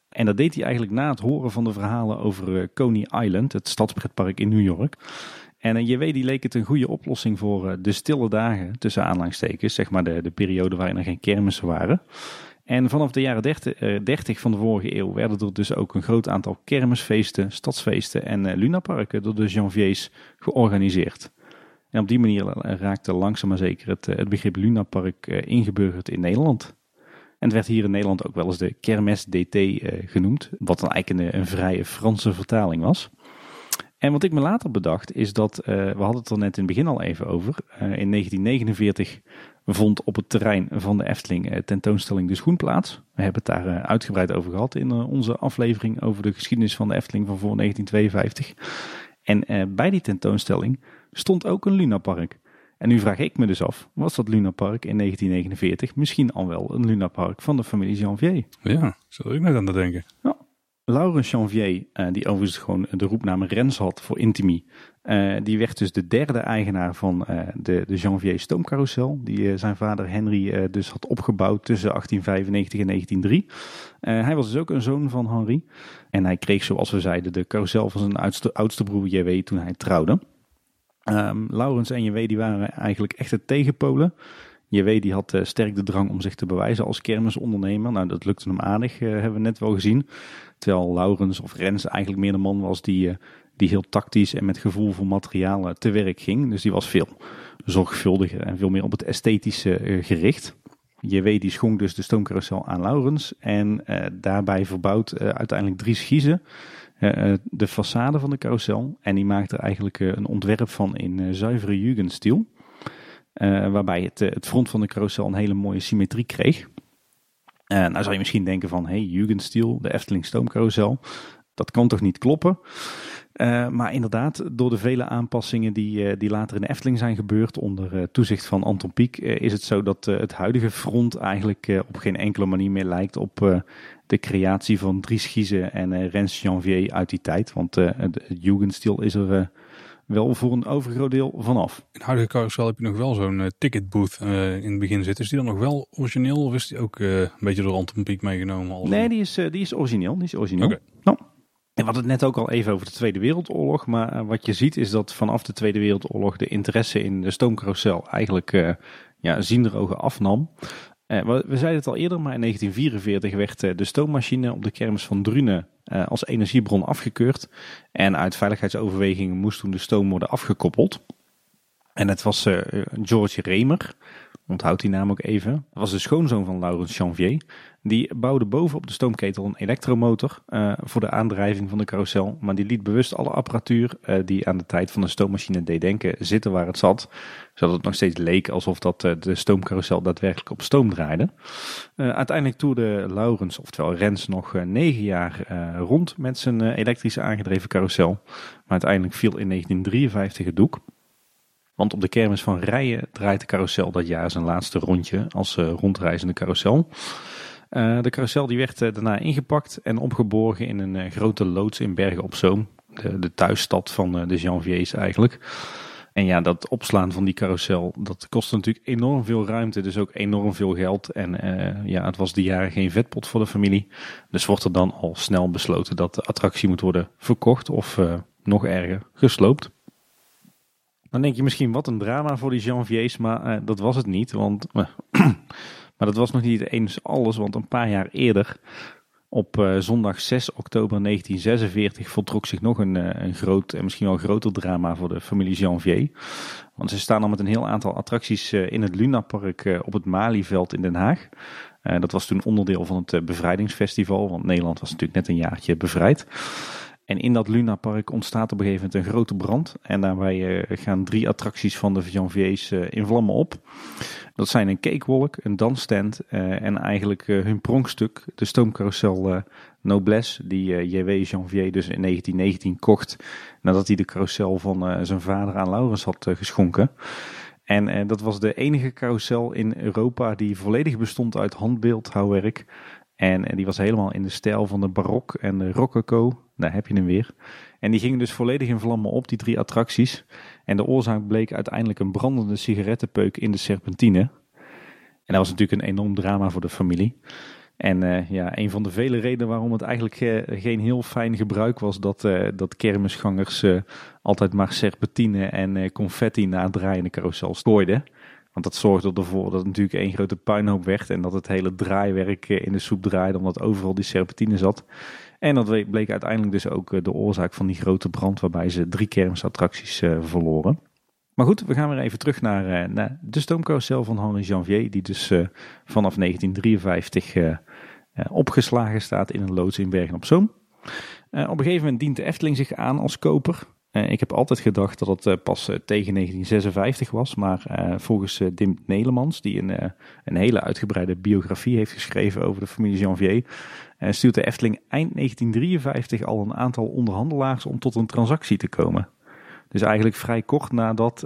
En dat deed hij eigenlijk na het horen van de verhalen over Coney Island, het stadspretpark in New York. En JW die leek het een goede oplossing voor de stille dagen tussen aanlangstekens, zeg maar de, de periode waarin er geen kermissen waren. En vanaf de jaren 30, 30, van de vorige eeuw werden er dus ook een groot aantal kermisfeesten, stadsfeesten en uh, lunaparken door de Janviers georganiseerd. En op die manier raakte langzaam maar zeker het, het begrip lunapark ingeburgerd in Nederland. En het werd hier in Nederland ook wel eens de Kermes DT genoemd, wat dan eigenlijk een, een, vrije Franse vertaling was. En wat ik me later bedacht is dat, we hadden het er net in het begin al even over, in 1949 vond op het terrein van de Efteling tentoonstelling De Schoen plaats. We hebben het daar uitgebreid over gehad in onze aflevering over de geschiedenis van de Efteling van voor 1952. En bij die tentoonstelling stond ook een lunapark. En nu vraag ik me dus af, was dat lunapark in 1949 misschien al wel een lunapark van de familie Janvier? Ja, zou ik net aan te denken. Ja. Laurens Janvier, uh, die overigens gewoon de roepnaam Rens had voor Intimi, uh, die werd dus de derde eigenaar van uh, de, de Janvier stoomcarousel, die zijn vader Henry dus had opgebouwd tussen 1895 en 1903. hij was dus ook een zoon van Henri en hij kreeg, zoals we zeiden, de carousel van zijn oudste, broer JW toen hij trouwde. Um, Laurens en JW die waren eigenlijk echt het tegenpolen. JW die had sterk de drang om zich te bewijzen als kermisondernemer. Nou, dat lukte hem aardig, hebben we net wel gezien. Terwijl Laurens of Rens eigenlijk meer de man was die, uh, die heel tactisch en met gevoel voor materialen te werk ging. Dus die was veel zorgvuldiger en veel meer op het esthetische gericht. JW die schonk dus de stoomcarousel aan Laurens en daarbij verbouwd uiteindelijk drie schiezen. De façade van de carousel. En die maakte er eigenlijk een ontwerp van in zuivere Jugendstil. waarbij het, het front van de carousel een hele mooie symmetrie kreeg. Nou zou je misschien denken van, hey, Jugendstil, de Efteling stoomcarousel. Dat kan toch niet kloppen? Uh, maar inderdaad, door de vele aanpassingen die, uh, die later in de Efteling zijn gebeurd onder toezicht van Anton Pieck, is het zo dat het huidige front eigenlijk op geen enkele manier meer lijkt op de creatie van Dries en Rens Janvier uit die tijd. Want het Jugendstil is er wel voor een overgroot deel vanaf. In huidige carousel heb je nog wel zo'n ticketbooth in het begin zitten. Is die dan nog wel origineel of is die ook een beetje door Anton Pieck meegenomen? Nee, die is, die is origineel. Die is origineel. Okay. Nou, we hadden het net ook al even over de Tweede Wereldoorlog. Maar eh, wat je ziet is dat vanaf de Tweede Wereldoorlog de interesse in de stoomcarousel eigenlijk ja, zienderogen afnam. Uh, we, zeiden het al eerder, maar in 1944 werd de stoommachine op de kermis van Drunen als energiebron afgekeurd. En uit veiligheidsoverwegingen moest toen de stoom worden afgekoppeld. En het was George Remer, onthoud die naam ook even. Was de schoonzoon van Laurens Janvier. Die bouwde bovenop de stoomketel een elektromotor uh, voor de aandrijving van de carousel. Maar die liet bewust alle apparatuur uh, die aan de tijd van de stoommachine deed denken zitten waar het zat. Zodat het nog steeds leek alsof dat, uh, de stoomcarousel daadwerkelijk op stoom draaide. uiteindelijk toerde Laurens, oftewel Rens, nog negen jaar rond met zijn elektrische aangedreven carousel. Maar uiteindelijk viel in 1953 het doek. Want op de kermis van Rijen draait de carousel dat jaar zijn laatste rondje als rondreizende carousel. Uh, de carousel die werd uh, daarna ingepakt en opgeborgen in een grote loods in Bergen op Zoom. De, de thuisstad van de Janviers eigenlijk. En ja, dat opslaan van die carousel, dat kostte natuurlijk enorm veel ruimte, dus ook enorm veel geld. En ja, het was die jaren geen vetpot voor de familie. Dus wordt er dan al snel besloten dat de attractie moet worden verkocht of nog erger, gesloopt. Dan denk je misschien wat een drama voor die Janviers, maar dat was het niet. Want [clears throat] Maar dat was nog niet eens alles, want een paar jaar eerder, op uh, zondag 6 oktober 1946, voltrok zich nog een, een groot en misschien wel groter drama voor de familie Janvier. Want ze staan al met een heel aantal attracties in het Lunapark op het Malieveld in Den Haag. dat was toen onderdeel van het bevrijdingsfestival, want Nederland was natuurlijk net een jaartje bevrijd. En in dat Lunapark ontstaat op een gegeven moment een grote brand. En daarbij gaan drie attracties van de Janviers in vlammen op. Dat zijn een cakewalk, een dansstand uh, en eigenlijk hun pronkstuk, de stoomcarousel Noblesse, die J.W. Janvier dus in 1919 kocht nadat hij de carousel van zijn vader aan Laurens had geschonken. En dat was de enige carousel in Europa die volledig bestond uit handbeeldhouwwerk. En die was helemaal in de stijl van de barok en de rococo. Daar heb je hem weer. En die gingen dus volledig in vlammen op, die drie attracties. En de oorzaak bleek uiteindelijk een brandende sigarettenpeuk in de serpentine. En dat was natuurlijk een enorm drama voor de familie. En ja, een van de vele redenen waarom het eigenlijk geen heel fijn gebruik was dat, dat kermisgangers altijd maar serpentine en confetti na het draaiende carousel strooiden. Want dat zorgde ervoor dat het natuurlijk één grote puinhoop werd en dat het hele draaiwerk in de soep draaide omdat overal die serpentine zat. En dat bleek uiteindelijk dus ook de oorzaak van die grote brand waarbij ze drie kermisattracties verloren. Maar goed, we gaan weer even terug naar, naar de stoomcarousel van Henri Janvier, die dus vanaf 1953 uh, opgeslagen staat in een loods in Bergen op Zoom. op een gegeven moment dient de Efteling zich aan als koper. Ik heb altijd gedacht dat het pas tegen 1956 was, maar volgens Dim Nelemans, die een, een hele uitgebreide biografie heeft geschreven over de familie Janvier, stuurt de Efteling eind 1953 al een aantal onderhandelaars om tot een transactie te komen. Dus eigenlijk vrij kort nadat,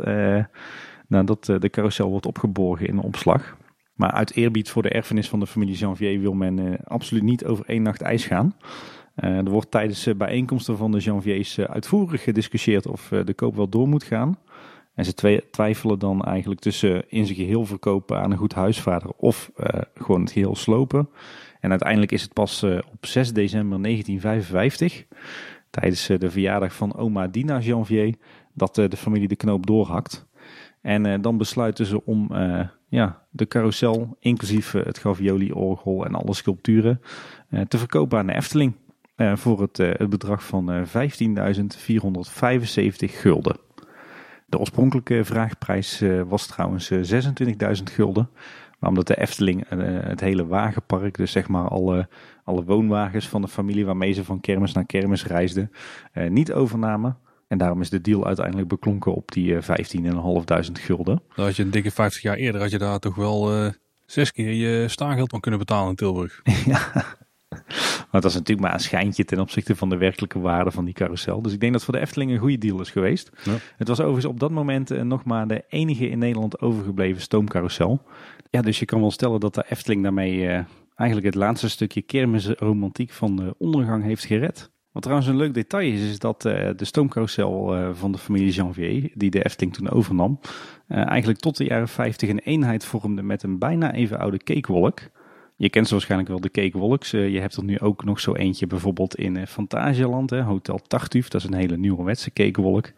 nadat eh, de carousel wordt opgeborgen in een opslag. Maar uit eerbied voor de erfenis van de familie Janvier wil men absoluut niet over één nacht ijs gaan. Er wordt tijdens bijeenkomsten van de Janviers uitvoerig gediscussieerd of de koop wel door moet gaan. En ze twijfelen dan eigenlijk tussen in zijn geheel verkopen aan een goed huisvader of gewoon het geheel slopen. En uiteindelijk is het pas op 6 december 1955 tijdens de verjaardag van oma Dina Janvier dat eh, de familie de knoop doorhakt. En eh, dan besluiten ze om eh, ja, de carousel, inclusief het Gavioli-orgel en alle sculpturen, te verkopen aan de Efteling. Voor het, het bedrag van 15.475 gulden. De oorspronkelijke vraagprijs was trouwens 26.000 gulden. Maar omdat de Efteling het hele wagenpark, dus zeg maar alle, alle woonwagens van de familie waarmee ze van kermis naar kermis reisden, niet overnamen, en daarom is de deal uiteindelijk beklonken op die 15.500 eh, gulden. Dan had je een dikke 50 jaar eerder, had je daar toch wel uh, zes keer je staangeld van kunnen betalen in Tilburg. [laughs] [laughs] ja, maar dat is natuurlijk maar een schijntje ten opzichte van de werkelijke waarde van die carousel. Dus ik denk dat voor de Efteling een goede deal is geweest. Ja. Het was overigens op dat moment uh, nog maar de enige in Nederland overgebleven stoomcarousel. Ja, dus je kan wel stellen dat de Efteling daarmee eigenlijk het laatste stukje kermisromantiek van de ondergang heeft gered. Wat trouwens een leuk detail is, is dat uh, de stoomcarousel uh, van de familie Janvier, die de Efteling toen overnam, eigenlijk tot de jaren 50 een eenheid vormde met een bijna even oude cakewolk. Je kent ze waarschijnlijk wel, de Cakewalks. Uh, je hebt er nu ook nog zo eentje bijvoorbeeld in uh, Fantasialand. Hè, Hotel Tartuffe, dat is een hele nieuwerwetse cakewalk.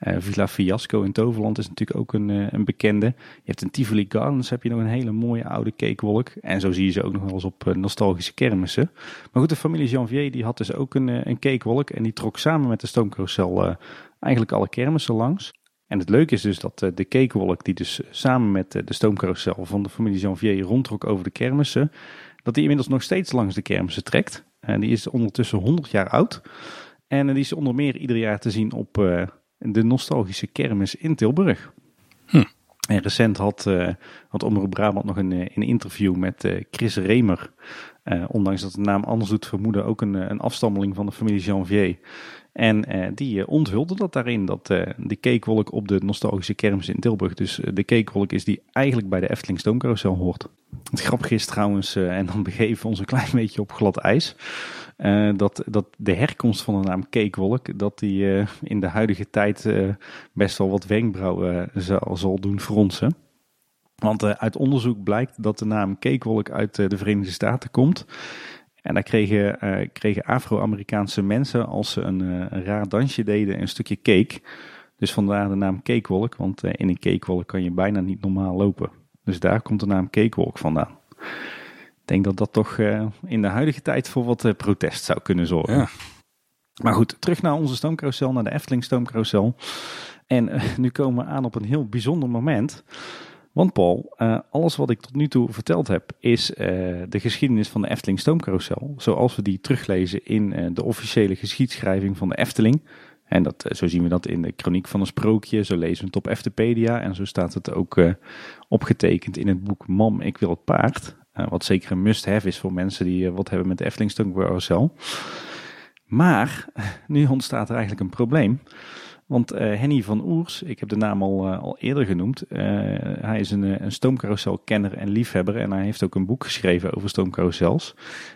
Uh, Villa Fiasco in Toverland is natuurlijk ook een, een bekende. Je hebt in Tivoli Gardens heb je nog een hele mooie oude cakewalk. En zo zie je ze ook nog wel eens op nostalgische kermissen. Maar goed, de familie Janvier die had dus ook een, een. En die trok samen met de stoomcarousel eigenlijk alle kermissen langs. En het leuke is dus dat de cakewalk, die dus samen met de stoomcarousel van de familie Janvier rondtrok over de kermissen, dat die inmiddels nog steeds langs de kermissen trekt. En die is ondertussen 100 jaar oud. En die is onder meer ieder jaar te zien op de nostalgische kermis in Tilburg. Hm. En recent had, uh, had Omroep Brabant nog een, een interview met Chris Remer. ondanks dat de naam anders doet vermoeden, ook een, een afstammeling van de familie Janvier. En uh, die uh, onthulde dat daarin, dat uh, de cakewolk op de nostalgische kermis in Tilburg, dus de cakewolk is die eigenlijk bij de Efteling Stoomcarousel hoort. Het grappige is trouwens, en dan [laughs] begeven we ons een klein beetje op glad ijs, dat, dat de herkomst van de naam cakewolk, dat die in de huidige tijd best wel wat wenkbrauwen zal, zal doen fronsen. Want uit onderzoek blijkt dat de naam cakewolk uit de Verenigde Staten komt. En daar kregen, uh, kregen Afro-Amerikaanse mensen, als ze een, uh, een, raar dansje deden, een stukje cake. Dus vandaar de naam cakewalk, want uh, in een cakewalk kan je bijna niet normaal lopen. Dus daar komt de naam cakewalk vandaan. Ik denk dat dat toch in de huidige tijd voor wat protest zou kunnen zorgen. Ja. Maar goed, terug naar onze stoomcarousel, naar de Efteling stoomcarousel. En nu komen we aan op een heel bijzonder moment. Want Paul, uh, alles wat ik tot nu toe verteld heb, is uh, de geschiedenis van de Efteling Stoomcarousel. Zoals we die teruglezen in uh, de officiële geschiedschrijving van de Efteling. En dat, zo zien we dat in de Chroniek van een Sprookje, zo lezen we het op Eftepedia. En zo staat het ook opgetekend in het boek Mam, ik wil het paard. wat zeker een must-have is voor mensen die wat hebben met de Efteling Stoomcarousel. Maar [laughs] nu ontstaat er eigenlijk een probleem. Want uh, Henny van Oers, ik heb de naam al, uh, al eerder genoemd. Uh, hij is een, een stoomcarouselkenner en liefhebber. En hij heeft ook een boek geschreven over stoomcarousels.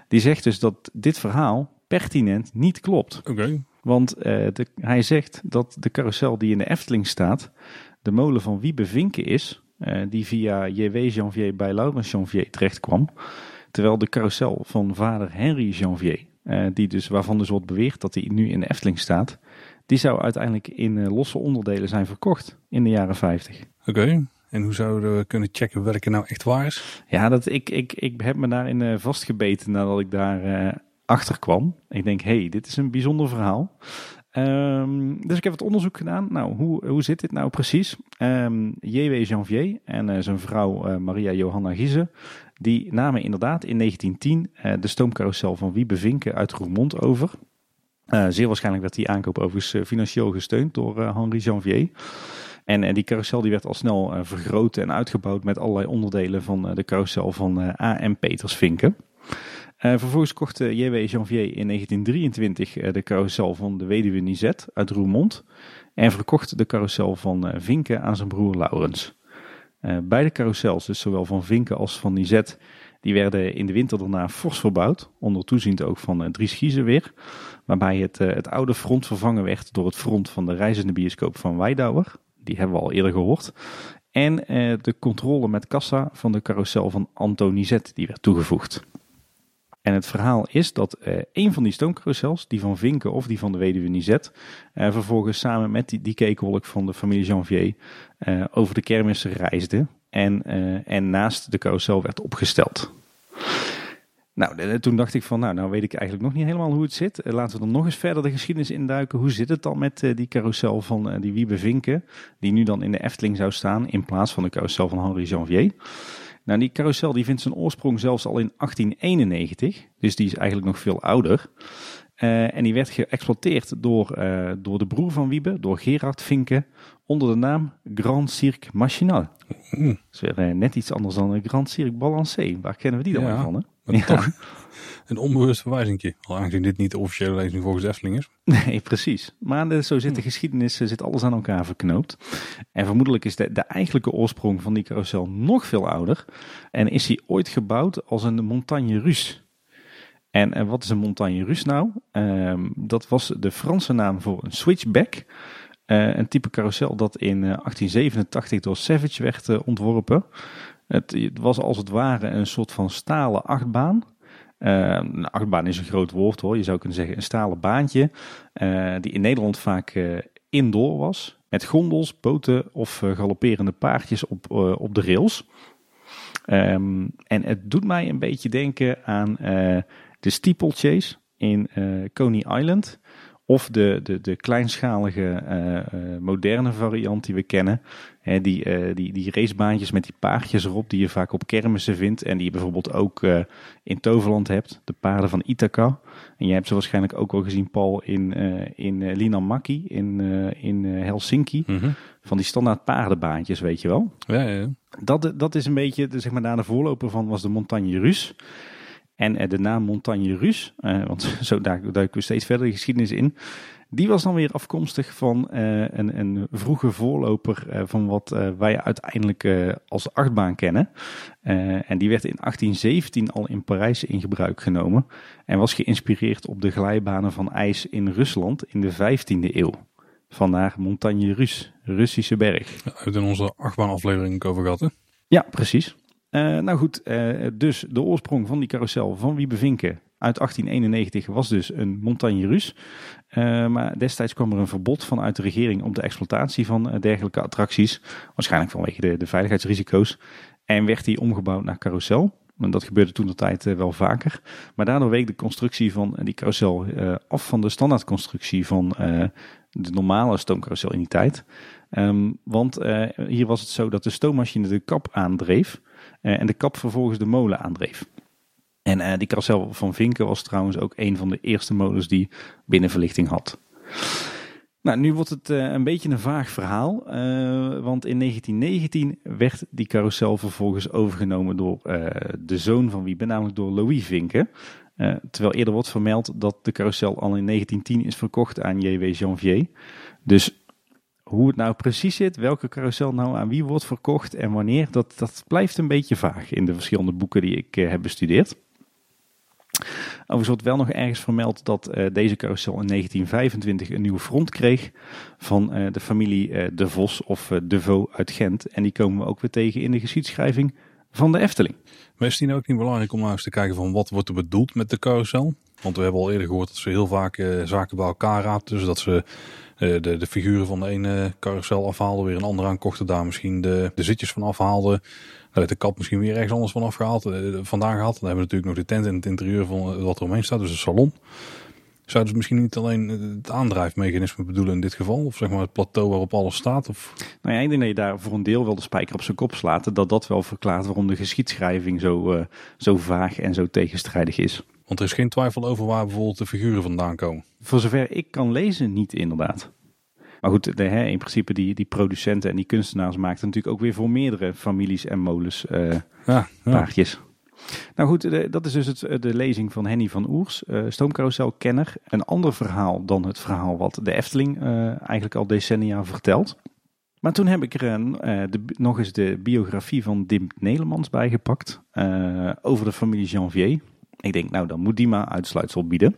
Die zegt dus dat dit verhaal pertinent niet klopt. Oké. Want de, hij zegt dat de carousel die in de Efteling staat, de molen van Wiebe Vinken is. die via J.W. Janvier bij Laurens Janvier terecht kwam. Terwijl de carousel van vader Henry Janvier, die dus, waarvan dus wordt beweerd dat hij nu in de Efteling staat, die zou uiteindelijk in uh, losse onderdelen zijn verkocht in de jaren 50. Oké, okay. en hoe zouden we kunnen checken welke nou echt waar is? Ja, dat, ik, ik, ik heb me daarin uh, vastgebeten nadat ik daar achter kwam. Ik denk, hé, hey, dit is een bijzonder verhaal. Um, dus ik heb het onderzoek gedaan. Nou, hoe, hoe zit dit nou precies? Um, J.W. Janvier en uh, zijn vrouw uh, Maria Johanna Giese, die namen inderdaad in 1910 uh, de stoomcarousel van Wiebe Vinken uit Roermond over. Zeer waarschijnlijk werd die aankoop overigens financieel gesteund door Henri Janvier. En die carousel die werd al snel vergroot en uitgebouwd met allerlei onderdelen van de carousel van A.M. Peters Vinken. Vervolgens kocht J.W. Janvier in 1923 uh, de carousel van de weduwe Nizet uit Roermond en verkocht de carousel van Vinken aan zijn broer Laurens. beide carousels, dus zowel van Vinken als van Nizet, die werden in de winter daarna fors verbouwd, onder toeziend ook van Dries Giezen weer, waarbij het, het oude front vervangen werd door het front van de reizende bioscoop van Weidauer, die hebben we al eerder gehoord, en de controle met kassa van de carousel van Anto Nizet, die werd toegevoegd. En het verhaal is dat uh, een van die stoomcarousels, die van Vinken of die van de weduwe Nizet, vervolgens samen met die, die van de familie Janvier over de kermissen reisde en, en naast de carousel werd opgesteld. Nou, toen dacht ik van, nou, nou weet ik eigenlijk nog niet helemaal hoe het zit. laten we dan nog eens verder de geschiedenis induiken. Hoe zit het dan met die carousel van die Wiebe Vinken, die nu dan in de Efteling zou staan in plaats van de carousel van Henri Janvier? Nou, die carousel die vindt zijn oorsprong zelfs al in 1891, dus die is eigenlijk nog veel ouder. Uh, en die werd geëxploiteerd door, uh, door de broer van Wiebe, door Gerard Vinken, onder de naam Grand Cirque Machinal. Mm. Dat is weer uh, net iets anders dan Grand Cirque Balancé. Waar kennen we die dan ja, van? Hè? Maar ja. toch [laughs] een onbewust verwijzingje. Al aangezien dit niet de officiële lezing volgens Efteling is. Nee, precies. Maar de, zo zit de geschiedenis, zit alles aan elkaar verknoopt. En vermoedelijk is de, de eigenlijke oorsprong van die carousel nog veel ouder. En is hij ooit gebouwd als een montagne russe. En, en wat is een montagne russe nou? Uh, dat was de Franse naam voor een switchback. Uh, een type carousel dat in 1887 door Savage werd ontworpen. Het, was als het ware een soort van stalen achtbaan. Een achtbaan is een groot woord hoor. Je zou kunnen zeggen een stalen baantje. Die in Nederland vaak indoor was. Met gondels, boten of galopperende paardjes op, op de rails. Um, en het doet mij een beetje denken aan de steeplechase in Coney Island. Of de, de, de kleinschalige uh, moderne variant die we kennen. Hè, die, uh, die, die racebaantjes met die paardjes erop die je vaak op kermissen vindt. En die je bijvoorbeeld ook in Toverland hebt. De paarden van Ithaca. En jij hebt ze waarschijnlijk ook wel gezien Paul in, in in, in Helsinki. Mm -hmm. Van die standaard paardenbaantjes weet je wel. Ja, ja. Dat, dat is een beetje, zeg maar, de voorloper van was de Montagne Rus. En de naam Montagne Rus, uh, want [laughs] zo duiken we steeds verder de geschiedenis in. Die was dan weer afkomstig van uh, een, een, vroege voorloper van wat wij uiteindelijk als achtbaan kennen. en die werd in 1817 al in Parijs in gebruik genomen. En was geïnspireerd op de glijbanen van ijs in Rusland in de 15e eeuw. Vandaar Montagne Rus, Russische berg. Ja, we hebben in onze achtbaanaflevering over gehad hè? Ja, precies. Uh, nou goed, uh, dus de oorsprong van die carousel van Wiebe Vinken uit 1891 was dus een montagne Rus. Uh, maar destijds kwam er een verbod vanuit de regering op de exploitatie van dergelijke attracties. Waarschijnlijk vanwege de, veiligheidsrisico's. En werd die omgebouwd naar carousel. En dat gebeurde toen de tijd wel vaker. Maar daardoor week de constructie van die carousel af van de standaardconstructie van de normale stoomcarousel in die tijd. Um, want hier was het zo dat de stoommachine de kap aandreef. Uh, en de kap vervolgens de molen aandreef. En uh, die carousel van Vinken was trouwens ook een van de eerste molens die binnenverlichting had. Nou, nu wordt het uh, een beetje een vaag verhaal, want in 1919 werd die carousel vervolgens overgenomen door de zoon van wie, namelijk door Louis Vinken. terwijl eerder wordt vermeld dat de carousel al in 1910 is verkocht aan J.W. Janvier. Dus hoe het nou precies zit, welke carousel nou aan wie wordt verkocht en wanneer, dat, dat blijft een beetje vaag in de verschillende boeken die ik uh, heb bestudeerd. Overigens wordt wel nog ergens vermeld dat uh, deze carousel in 1925 een nieuwe front kreeg van uh, de familie De Vos of De Vaux uit Gent. En die komen we ook weer tegen in de geschiedschrijving van de Efteling. Maar is het ook niet belangrijk om nou eens te kijken van wat wordt er bedoeld met de carousel? Want we hebben al eerder gehoord dat ze heel vaak uh, zaken bij elkaar raadt. Dus dat ze uh, de, de figuren van de ene carousel afhaalden, weer een andere aankochten. Daar misschien de, de zitjes van afhaalden. Daar werd de kap misschien weer ergens anders van afgehaald, uh, vandaan gehaald. Dan hebben we natuurlijk nog de tent in het interieur van wat er omheen staat, dus het salon. Zouden ze misschien niet alleen het aandrijfmechanisme bedoelen in dit geval? Of zeg maar het plateau waarop alles staat? Of? Nou ja, ik denk dat je daar voor een deel wel de spijker op zijn kop slaat. Dat dat wel verklaart waarom de geschiedschrijving zo, zo vaag en zo tegenstrijdig is. Want er is geen twijfel over waar bijvoorbeeld de figuren vandaan komen. Voor zover ik kan lezen, niet inderdaad. Maar goed, de, hè, in principe die, die producenten en die kunstenaars maakten natuurlijk ook weer voor meerdere families en molens uh, ja, ja. paardjes. Nou goed, dat is dus het, de lezing van Henny van Oers, uh, stoomcarouselkenner. Een ander verhaal dan het verhaal wat de Efteling uh, eigenlijk al decennia vertelt. Maar toen heb ik er uh, de, nog eens de biografie van Dim Nelemans bijgepakt over de familie Janvier. Ik denk, nou dan moet die maar uitsluitsel bieden.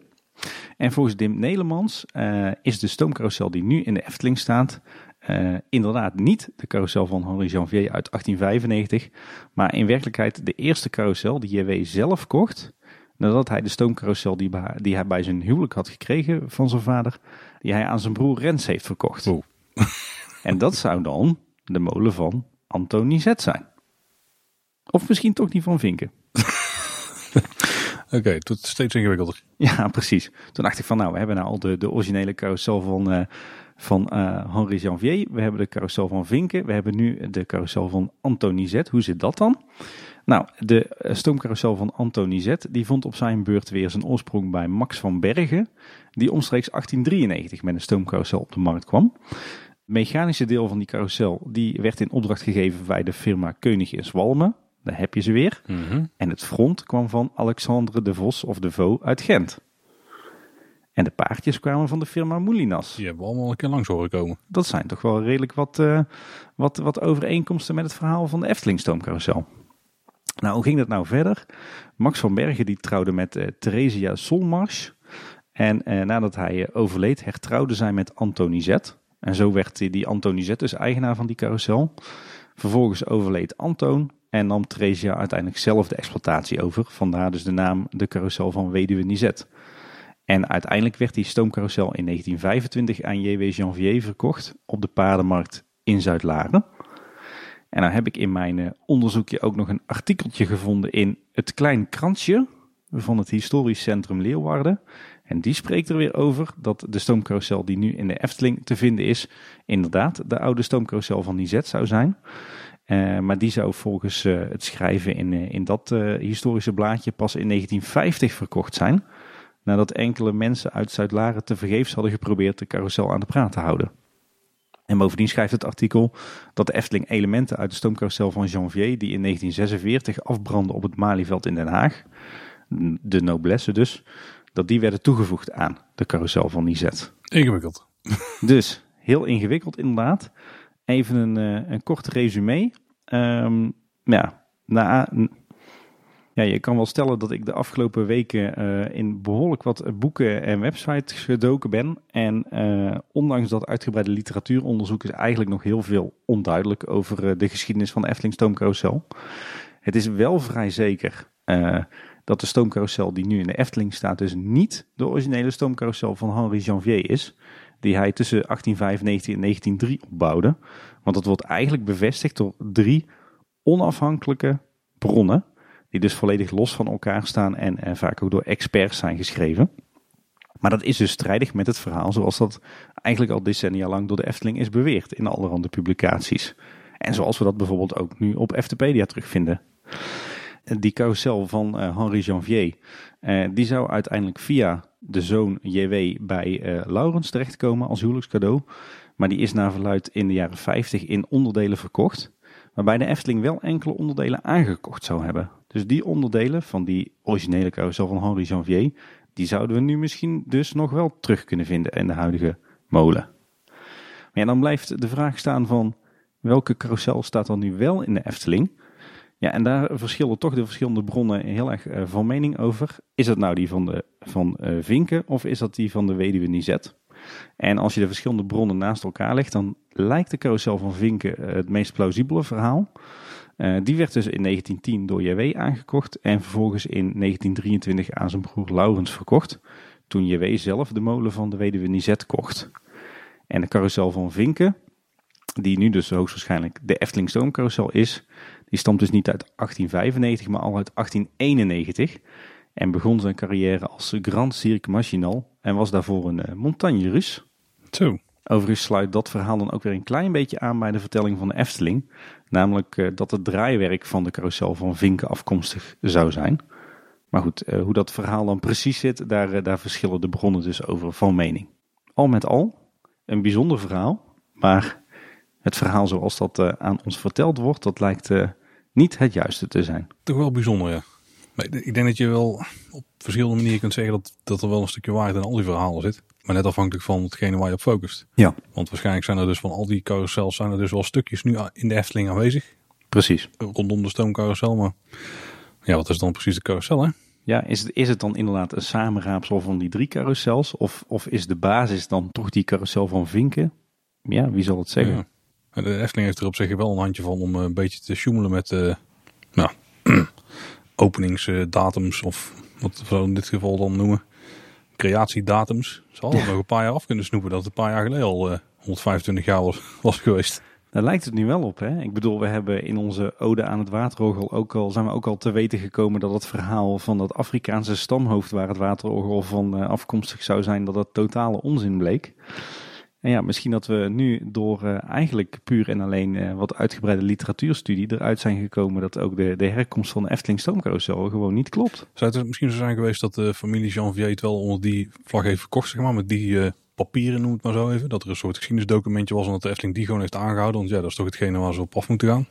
En volgens Dim Nelemans is de stoomcarousel die nu in de Efteling staat uh, inderdaad niet de carousel van Henri Janvier uit 1895, maar in werkelijkheid de eerste carousel die JW zelf kocht, nadat hij de stoomcarousel die, die hij bij zijn huwelijk had gekregen van zijn vader, die hij aan zijn broer Rens heeft verkocht. Oh. [laughs] en dat zou dan de molen van Antonie zijn. Of misschien toch niet van Vinken. [laughs] Oké, okay, het wordt steeds ingewikkelder. Ja, precies. Toen dacht ik van nou, we hebben nou al de, de originele carousel van, uh, van uh, Henri Janvier. We hebben de carousel van Vinken. We hebben nu de carousel van Antonisette. Hoe zit dat dan? Nou, de eh, stoomcarousel van Antonisette die vond op zijn beurt weer zijn oorsprong bij Max van Bergen, die omstreeks 1893 met een stoomcarousel op de markt kwam. Het mechanische deel van die carousel die werd in opdracht gegeven bij de firma Keunig in Zwalmen. Daar heb je ze weer. Mm -hmm. En het front kwam van Alexandre de Vos of de Vaux uit Gent. En de paardjes kwamen van de firma Moulinas. Die hebben we allemaal een keer langs horen komen. Dat zijn toch wel redelijk wat, uh, wat, wat overeenkomsten met het verhaal van de Efteling stoomcarousel. Nou, hoe ging dat nou verder? Max van Bergen die trouwde met uh, Theresia Solmars. En uh, nadat hij overleed, hertrouwde zij met Antonisette. En zo werd die, die Antonisette dus eigenaar van die carousel. Vervolgens overleed Antoon en nam Theresia uiteindelijk zelf de exploitatie over. Vandaar dus de naam de carousel van Weduwe Nizet. En uiteindelijk werd die stoomcarousel in 1925 aan J.W. Janvier verkocht op de paardenmarkt in Zuid-Laren. En dan heb ik in mijn onderzoekje ook nog een artikeltje gevonden in het Klein Kransje van het Historisch Centrum Leeuwarden. En die spreekt er weer over dat de stoomcarousel die nu in de Efteling te vinden is, inderdaad de oude stoomcarousel van Nizet zou zijn. Uh, maar die zou volgens uh, het schrijven in, uh, in dat historische blaadje pas in 1950 verkocht zijn. Nadat enkele mensen uit Zuid-Laren tevergeefs hadden geprobeerd de carousel aan de praat te houden. En bovendien schrijft het artikel dat de Efteling elementen uit de stoomcarousel van Janvier, die in 1946 afbrandden op het Malieveld in Den Haag, de noblesse dus, dat die werden toegevoegd aan de carousel van Nizet. Ingewikkeld. Dus, heel ingewikkeld inderdaad. Even een, uh, een kort resume. Um, ja, na, ja, je kan wel stellen dat ik de afgelopen weken uh, in behoorlijk wat boeken en websites gedoken ben. En uh, ondanks dat uitgebreide literatuuronderzoek is eigenlijk nog heel veel onduidelijk over de geschiedenis van de Efteling Stoomcarousel. Het is wel vrij zeker dat de stoomcarousel die nu in de Efteling staat dus niet de originele stoomcarousel van Henri Janvier is die hij tussen 1895 en 1903 opbouwde. Want dat wordt eigenlijk bevestigd door drie onafhankelijke bronnen, die dus volledig los van elkaar staan en, en vaak ook door experts zijn geschreven. Maar dat is dus strijdig met het verhaal zoals dat eigenlijk al decennia lang door de Efteling is beweerd in allerhande publicaties. En zoals we dat bijvoorbeeld ook nu op Eftepedia terugvinden. Die carousel van uh, Henri Janvier, uh, die zou uiteindelijk via de zoon JW bij uh, Laurens terechtkomen als huwelijkscadeau. Maar die is naar verluid in de jaren 50 in onderdelen verkocht. Waarbij de Efteling wel enkele onderdelen aangekocht zou hebben. Dus die onderdelen van die originele carousel van Henri Janvier, die zouden we nu misschien dus nog wel terug kunnen vinden in de huidige molen. Maar dan blijft de vraag staan van welke carousel staat dan nu wel in de Efteling? Ja, en daar verschillen toch de verschillende bronnen heel erg uh, van mening over. Is het nou die van, de, van uh, Vinken of is dat die van de weduwe Nizet? En als je de verschillende bronnen naast elkaar legt, dan lijkt de carousel van Vinken uh, het meest plausibele verhaal. Die werd dus in 1910 door JW aangekocht en vervolgens in 1923 aan zijn broer Laurens verkocht. Toen JW zelf de molen van de weduwe Nizet kocht. En de carousel van Vinken, die nu dus hoogstwaarschijnlijk de Efteling Stoomcarousel is, die stamt dus niet uit 1895, maar al uit 1891. En begon zijn carrière als Grand Cirque Machinal en was daarvoor een uh, montagne rus. Zo. Overigens sluit dat verhaal dan ook weer een klein beetje aan bij de vertelling van de Efteling. Namelijk uh, dat het draaiwerk van de carousel van Vinken afkomstig zou zijn. Maar goed, uh, hoe dat verhaal dan precies zit, daar, daar verschillen de bronnen dus over van mening. Al met al, een bijzonder verhaal. Maar het verhaal zoals dat aan ons verteld wordt, dat lijkt niet het juiste te zijn. Toch wel bijzonder, ja. Maar ik denk dat je wel op verschillende manieren kunt zeggen dat, dat er wel een stukje waarheid in al die verhalen zit. Maar net afhankelijk van hetgene waar je op focust. Ja. Want waarschijnlijk zijn er dus van al die carousels zijn er dus wel stukjes nu in de Efteling aanwezig. Precies. Rondom de stoomcarousel. Maar ja, wat is dan precies de carousel hè? Ja, is het, is het dan inderdaad een samenraapsel van die drie carousels? Of, of is de basis dan toch die carousel van Vinken? Ja, wie zal het zeggen? Ja. De Efteling heeft er op zich wel een handje van om een beetje te sjoemelen met uh, nou, [clears throat] openingsdatums of wat we in dit geval dan noemen creatiedatums. Ze hadden ja. nog een paar jaar af kunnen snoepen dat het een paar jaar geleden al uh, 125 jaar was, [laughs] was geweest. Daar lijkt het nu wel op. Hè? Ik bedoel, we hebben in onze Ode aan het Waterorgel ook al, zijn we ook al te weten gekomen dat het verhaal van dat Afrikaanse stamhoofd waar het Waterorgel van afkomstig zou zijn, dat dat totale onzin bleek. En ja, misschien dat we nu door uh, eigenlijk puur en alleen uh, wat uitgebreide literatuurstudie eruit zijn gekomen dat ook de, de herkomst van de Efteling Stoomcarousel gewoon niet klopt. Zou het misschien zo zijn geweest dat de familie Janvier het wel onder die vlag heeft verkocht, zeg maar, met die uh, papieren noem het maar zo even. Dat er een soort geschiedenisdocumentje was en dat de Efteling die gewoon heeft aangehouden. Want ja, dat is toch hetgene waar ze op af moeten gaan.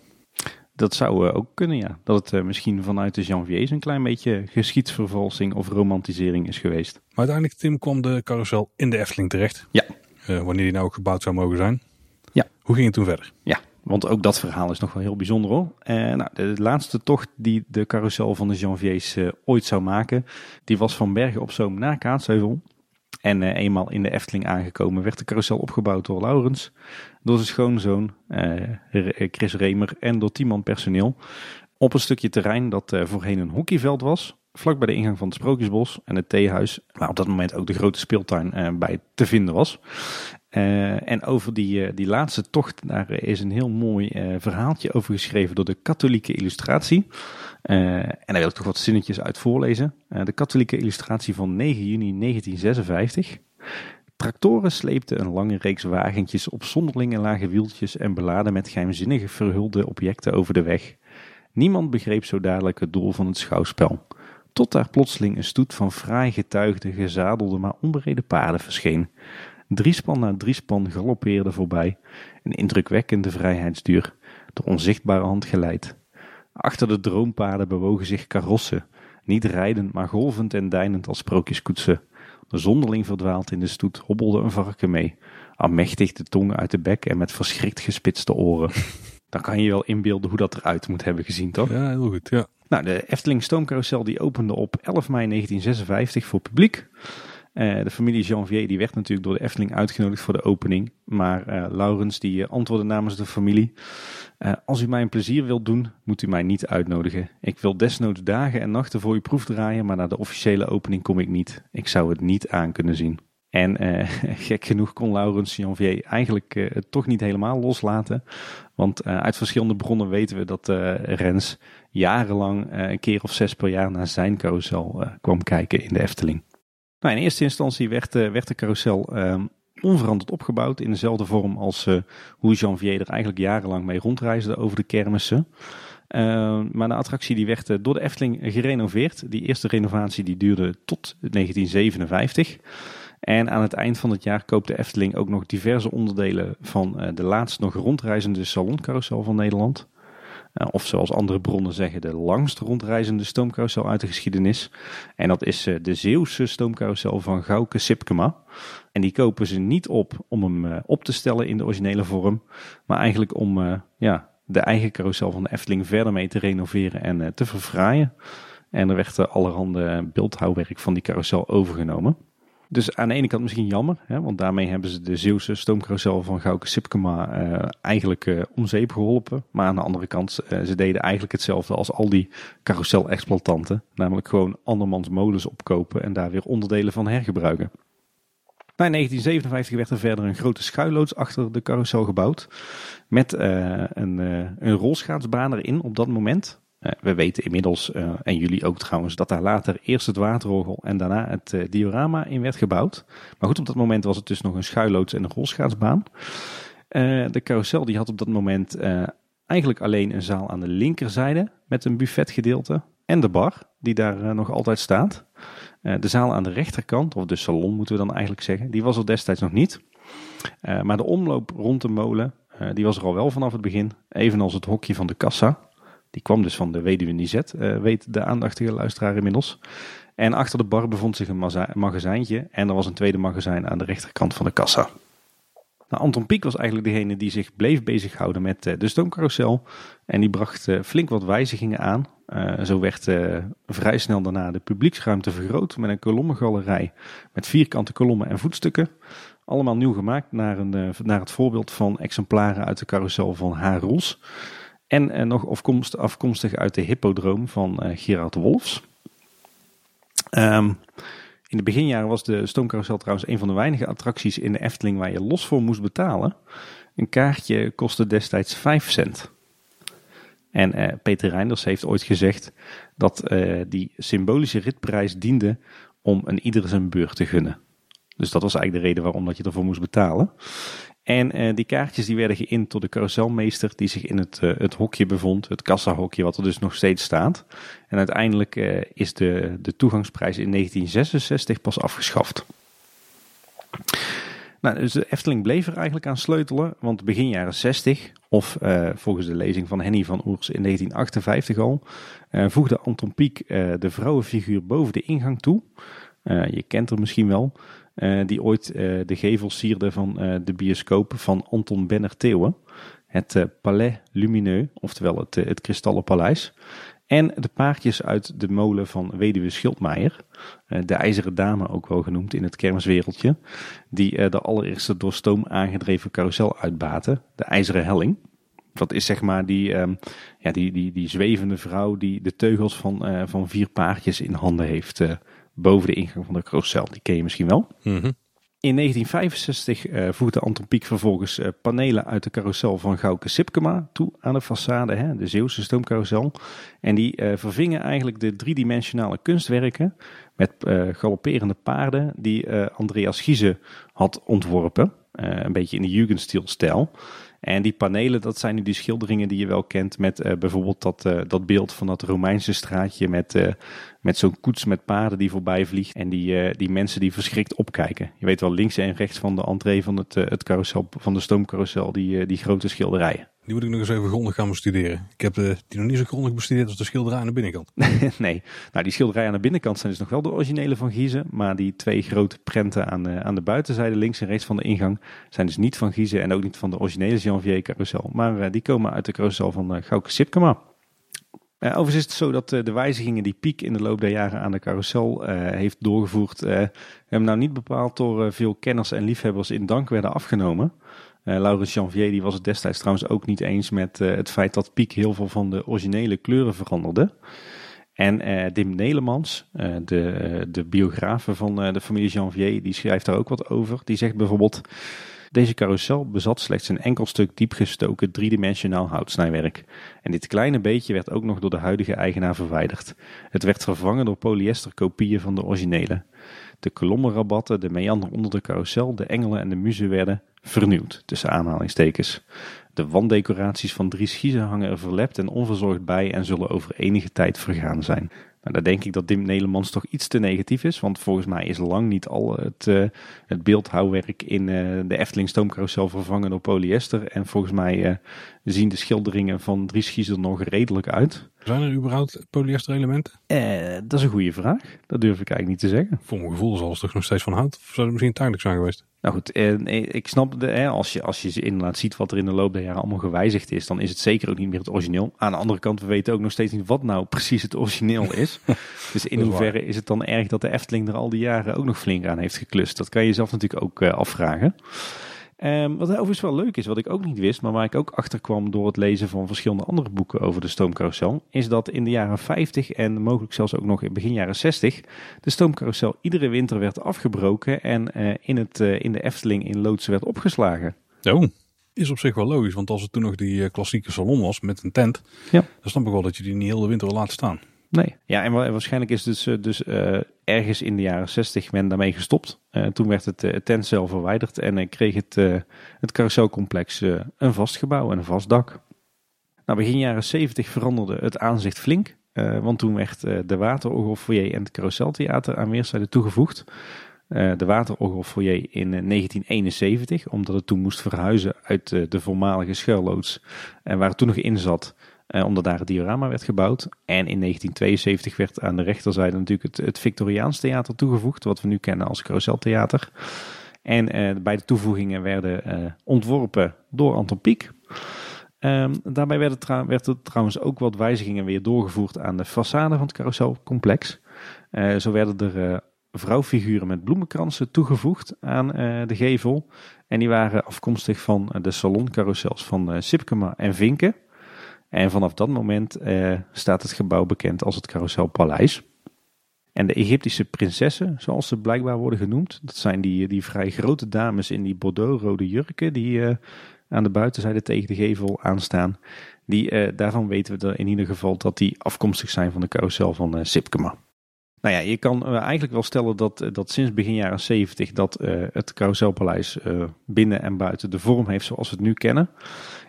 Dat zou ook kunnen, ja. Dat het misschien vanuit de Janviers een klein beetje geschiedsvervalsing of romantisering is geweest. Maar uiteindelijk, Tim, kwam de carousel in de Efteling terecht. Ja. Uh, wanneer die nou ook gebouwd zou mogen zijn. Ja. Hoe ging het toen verder? Ja, want ook dat verhaal is nog wel heel bijzonder hoor. Uh, nou, de laatste tocht die de carousel van de Janviers uh, ooit zou maken, die was van Bergen op Zoom naar Kaatsheuvel. En eenmaal in de Efteling aangekomen werd de carousel opgebouwd door Laurens, door zijn schoonzoon Chris Remer en door tien personeel. Op een stukje terrein dat voorheen een hockeyveld was, vlak bij de ingang van het Sprookjesbos en het theehuis, waar op dat moment ook de grote speeltuin uh, bij te vinden was. Uh, en over die, uh, die laatste tocht, daar is een heel mooi verhaaltje over geschreven door de katholieke illustratie. en daar wil ik toch wat zinnetjes uit voorlezen. de katholieke illustratie van 9 juni 1956. Tractoren sleepten een lange reeks wagentjes op zonderlinge lage wieltjes en beladen met geheimzinnige verhulde objecten over de weg. Niemand begreep zo dadelijk het doel van het schouwspel tot daar plotseling een stoet van fraai getuigde, gezadelde, maar onbereden paarden verscheen. Driespan na driespan galoppeerde voorbij, een indrukwekkende vrijheidsduur, door onzichtbare hand geleid. Achter de droompaarden bewogen zich karossen, niet rijdend, maar golvend en deinend als sprookjeskoetsen. De zonderling verdwaald in de stoet hobbelde een varken mee, amechtig de tong uit de bek en met verschrikt gespitste oren. Dan kan je wel inbeelden hoe dat eruit moet hebben gezien, toch? Ja, heel goed, ja. Nou, de Efteling Stoomcarousel die opende op 11 mei 1956 voor publiek. Uh, de familie Janvier die werd natuurlijk door de Efteling uitgenodigd voor de opening. Maar uh, Laurens die uh, antwoordde namens de familie. als u mij een plezier wilt doen, moet u mij niet uitnodigen. Ik wil desnoods dagen en nachten voor u proef draaien, maar naar de officiële opening kom ik niet. Ik zou het niet aan kunnen zien. En uh, [laughs] gek genoeg kon Laurens Janvier eigenlijk het toch niet helemaal loslaten. Want uh, uit verschillende bronnen weten we dat Rens jarenlang een keer of zes per jaar naar zijn carousel kwam kijken in de Efteling. Nou, in eerste instantie werd, werd de carousel ehm, onveranderd opgebouwd in dezelfde vorm als hoe Janvier er eigenlijk jarenlang mee rondreisde over de kermissen. Ehm, maar de attractie die werd door de Efteling gerenoveerd. Die eerste renovatie die duurde tot 1957. En aan het eind van het jaar koopt de Efteling ook nog diverse onderdelen van uh, de laatst nog rondreizende saloncarousel van Nederland. Uh, of zoals andere bronnen zeggen, de langst rondreizende stoomcarousel uit de geschiedenis. En dat is uh, de Zeeuwse stoomcarousel van Gauke Sipkema. En die kopen ze niet op om hem op te stellen in de originele vorm, maar eigenlijk om ja, de eigen carousel van de Efteling verder mee te renoveren en te verfraaien. En er werd allerhande beeldhouwwerk van die carousel overgenomen. Dus aan de ene kant misschien jammer, hè, want daarmee hebben ze de Zeeuwse stoomcarousel van Gauke Sipkema uh, eigenlijk uh, om zeep geholpen. Maar aan de andere kant, uh, ze deden eigenlijk hetzelfde als al die carousel-exploitanten. Namelijk gewoon andermans molens opkopen en daar weer onderdelen van hergebruiken. In 1957 werd er verder een grote schuilloods achter de carousel gebouwd. Met een, een rolschaatsbaan erin op dat moment. Uh, we weten inmiddels, uh, en jullie ook trouwens, dat daar later eerst het waterorgel en daarna het uh, diorama in werd gebouwd. Maar goed, op dat moment was het dus nog een schuilloods en een rolschaatsbaan. de carousel die had op dat moment eigenlijk alleen een zaal aan de linkerzijde met een buffetgedeelte en de bar die daar nog altijd staat. de zaal aan de rechterkant, of de salon moeten we dan eigenlijk zeggen, die was er destijds nog niet. maar de omloop rond de molen, die was er al wel vanaf het begin, evenals het hokje van de kassa. Die kwam dus van de weduwe Nizet, uh, weet de aandachtige luisteraar inmiddels. En achter de bar bevond zich een magazijntje en er was een tweede magazijn aan de rechterkant van de kassa. Nou, Anton Pieck was eigenlijk degene die zich bleef bezighouden met uh, de stoomcarousel. En die bracht uh, flink wat wijzigingen aan. zo werd vrij snel daarna de publieksruimte vergroot met een kolommengalerij met vierkante kolommen en voetstukken. Allemaal nieuw gemaakt naar, een, naar het voorbeeld van exemplaren uit de carousel van H. Roels. En uh, nog afkomst, afkomstig uit de hippodroom van uh, Gerard Wolfs. Um, in de beginjaren was de stoomcarousel trouwens een van de weinige attracties in de Efteling waar je los voor moest betalen. Een kaartje kostte destijds 5 cent. En uh, Peter Reinders heeft ooit gezegd dat die symbolische ritprijs diende om een ieder zijn beurt te gunnen. Dus dat was eigenlijk de reden waarom dat je ervoor moest betalen. En uh, die kaartjes die werden geïnd door de carouselmeester die zich in het, uh, het hokje bevond, het kassahokje wat er dus nog steeds staat. En uiteindelijk uh, is de, de toegangsprijs in 1966 pas afgeschaft. Nou, dus de Efteling bleef er eigenlijk aan sleutelen, want begin jaren 60, of volgens de lezing van Henny van Oers in 1958 al, voegde Anton Pieck de vrouwenfiguur boven de ingang toe. je kent er misschien wel. Uh, die ooit uh, de gevels sierde van uh, de bioscoop van Anton Benner Theeuwen. Het Palais Lumineux, oftewel het, het Kristallen Paleis. En de paardjes uit de molen van Weduwe Schildmeijer. de IJzeren Dame ook wel genoemd in het kermiswereldje. Die de allereerste door stoom aangedreven carousel uitbaten. De IJzeren Helling. Dat is zeg maar die, um, ja, die, die, die zwevende vrouw die de teugels van, van vier paardjes in handen heeft boven de ingang van de carousel. Die ken je misschien wel. Mhm. In 1965 uh, voegde Anton Pieck vervolgens uh, panelen uit de carousel van Gauke Sipkema toe aan de façade, hè, de Zeeuwse stoomcarousel. En die uh, vervingen eigenlijk de driedimensionale kunstwerken met galopperende paarden die Andreas Giese had ontworpen. een beetje in de Jugendstil-stijl. En die panelen, dat zijn nu die schilderingen die je wel kent met bijvoorbeeld dat, dat beeld van dat Romeinse straatje met, met zo'n koets met paarden die voorbij vliegt en die, die mensen die verschrikt opkijken. Je weet wel, links en rechts van de entree van het, het carousel, van de stoomcarousel, die, die grote schilderijen. Die moet ik nog eens even grondig gaan bestuderen. Ik heb die nog niet zo grondig bestudeerd als de schilderij aan de binnenkant. [laughs] nee, nou die schilderijen aan de binnenkant zijn dus nog wel de originele van Giezen. Maar die twee grote prenten aan de, aan de buitenzijde, links en rechts van de ingang, zijn dus niet van Giezen en ook niet van de originele Janvier carousel. Maar die komen uit de carousel van uh, Gauke Sipkema. Uh, overigens is het zo dat de wijzigingen die Piek in de loop der jaren aan de carousel heeft doorgevoerd, hem nou niet bepaald door veel kenners en liefhebbers in dank werden afgenomen. Laurens Janvier die was het destijds trouwens ook niet eens met het feit dat Piek heel veel van de originele kleuren veranderde. En Dim Nelemans, de, de biografe van de familie Janvier, die schrijft daar ook wat over. Die zegt bijvoorbeeld, deze carousel bezat slechts een enkel stuk diepgestoken driedimensionaal houtsnijwerk. En dit kleine beetje werd ook nog door de huidige eigenaar verwijderd. Het werd vervangen door polyesterkopieën van de originele. De kolommenrabatten, de meander onder de carousel, de engelen en de muzen werden vernieuwd, tussen aanhalingstekens. De wanddecoraties van Dries Giezen hangen er verlept en onverzorgd bij en zullen over enige tijd vergaan zijn. Nou, daar denk ik dat Dim Nelemans toch iets te negatief is, want volgens mij is lang niet al het, uh, het beeldhouwwerk in uh, de Efteling stoomcarousel vervangen door polyester. En volgens mij uh, zien de schilderingen van Dries Gies er nog redelijk uit. Zijn er überhaupt polyester elementen? Eh, dat is een goede vraag. Dat durf ik eigenlijk niet te zeggen. Voor mijn gevoel zal het toch nog steeds van hout? Of zou het misschien tijdelijk zijn geweest? Nou goed, en ik snap, de, als, je, als je inderdaad ziet wat er in de loop der jaren allemaal gewijzigd is, dan is het zeker ook niet meer het origineel. Aan de andere kant, we weten ook nog steeds niet wat nou [laughs] precies het origineel is. [laughs] dus in is hoeverre is het dan erg dat de Efteling er al die jaren ook nog flink aan heeft geklust? Dat kan je jezelf natuurlijk ook uh, afvragen. Um, wat overigens wel leuk is, wat ik ook niet wist, maar waar ik ook achter kwam door het lezen van verschillende andere boeken over de stoomcarousel, is dat in de jaren 50 en mogelijk zelfs ook nog in begin jaren 60 de stoomcarousel iedere winter werd afgebroken en uh, in, het, uh, in de Efteling in loodsen werd opgeslagen. Oh, is op zich wel logisch, want als het toen nog die klassieke salon was met een tent, ja. dan snap ik wel dat je die niet heel de winter wil laten staan. Nee. Ja, en waarschijnlijk is dus, dus uh, ergens in de jaren 60 men daarmee gestopt. Uh, toen werd het, uh, tent zelf verwijderd en kreeg het, het carouselcomplex een vast gebouw en een vast dak. Nou, begin jaren 70 veranderde het aanzicht flink. want toen werd de Waterorgelfoyer en het Carouseltheater aan weerszijden toegevoegd. de Waterorgelfoyer in 1971, omdat het toen moest verhuizen uit de voormalige schuilloods. En waar het toen nog in zat, omdat daar het diorama werd gebouwd. En in 1972 werd aan de rechterzijde natuurlijk het, het Victoriaans Theater toegevoegd, wat we nu kennen als Carouseltheater. En uh, beide toevoegingen werden uh, ontworpen door Anton Pieck. Um, daarbij werden werd er trouwens ook wat wijzigingen weer doorgevoerd aan de façade van het carouselcomplex. zo werden er vrouwfiguren met bloemenkransen toegevoegd aan de gevel. En die waren afkomstig van de saloncarousels van Sipkema en Vinken. En vanaf dat moment uh, staat het gebouw bekend als het Carouselpaleis. En de Egyptische prinsessen, zoals ze blijkbaar worden genoemd, dat zijn die, die vrij grote dames in die bordeaux-rode jurken die uh, aan de buitenzijde tegen de gevel aanstaan. Die, uh, daarvan weten we in ieder geval dat die afkomstig zijn van de carousel van uh, Sipkema. Nou ja, je kan eigenlijk wel stellen dat, dat sinds begin jaren 70 dat het Carouselpaleis binnen en buiten de vorm heeft zoals we het nu kennen.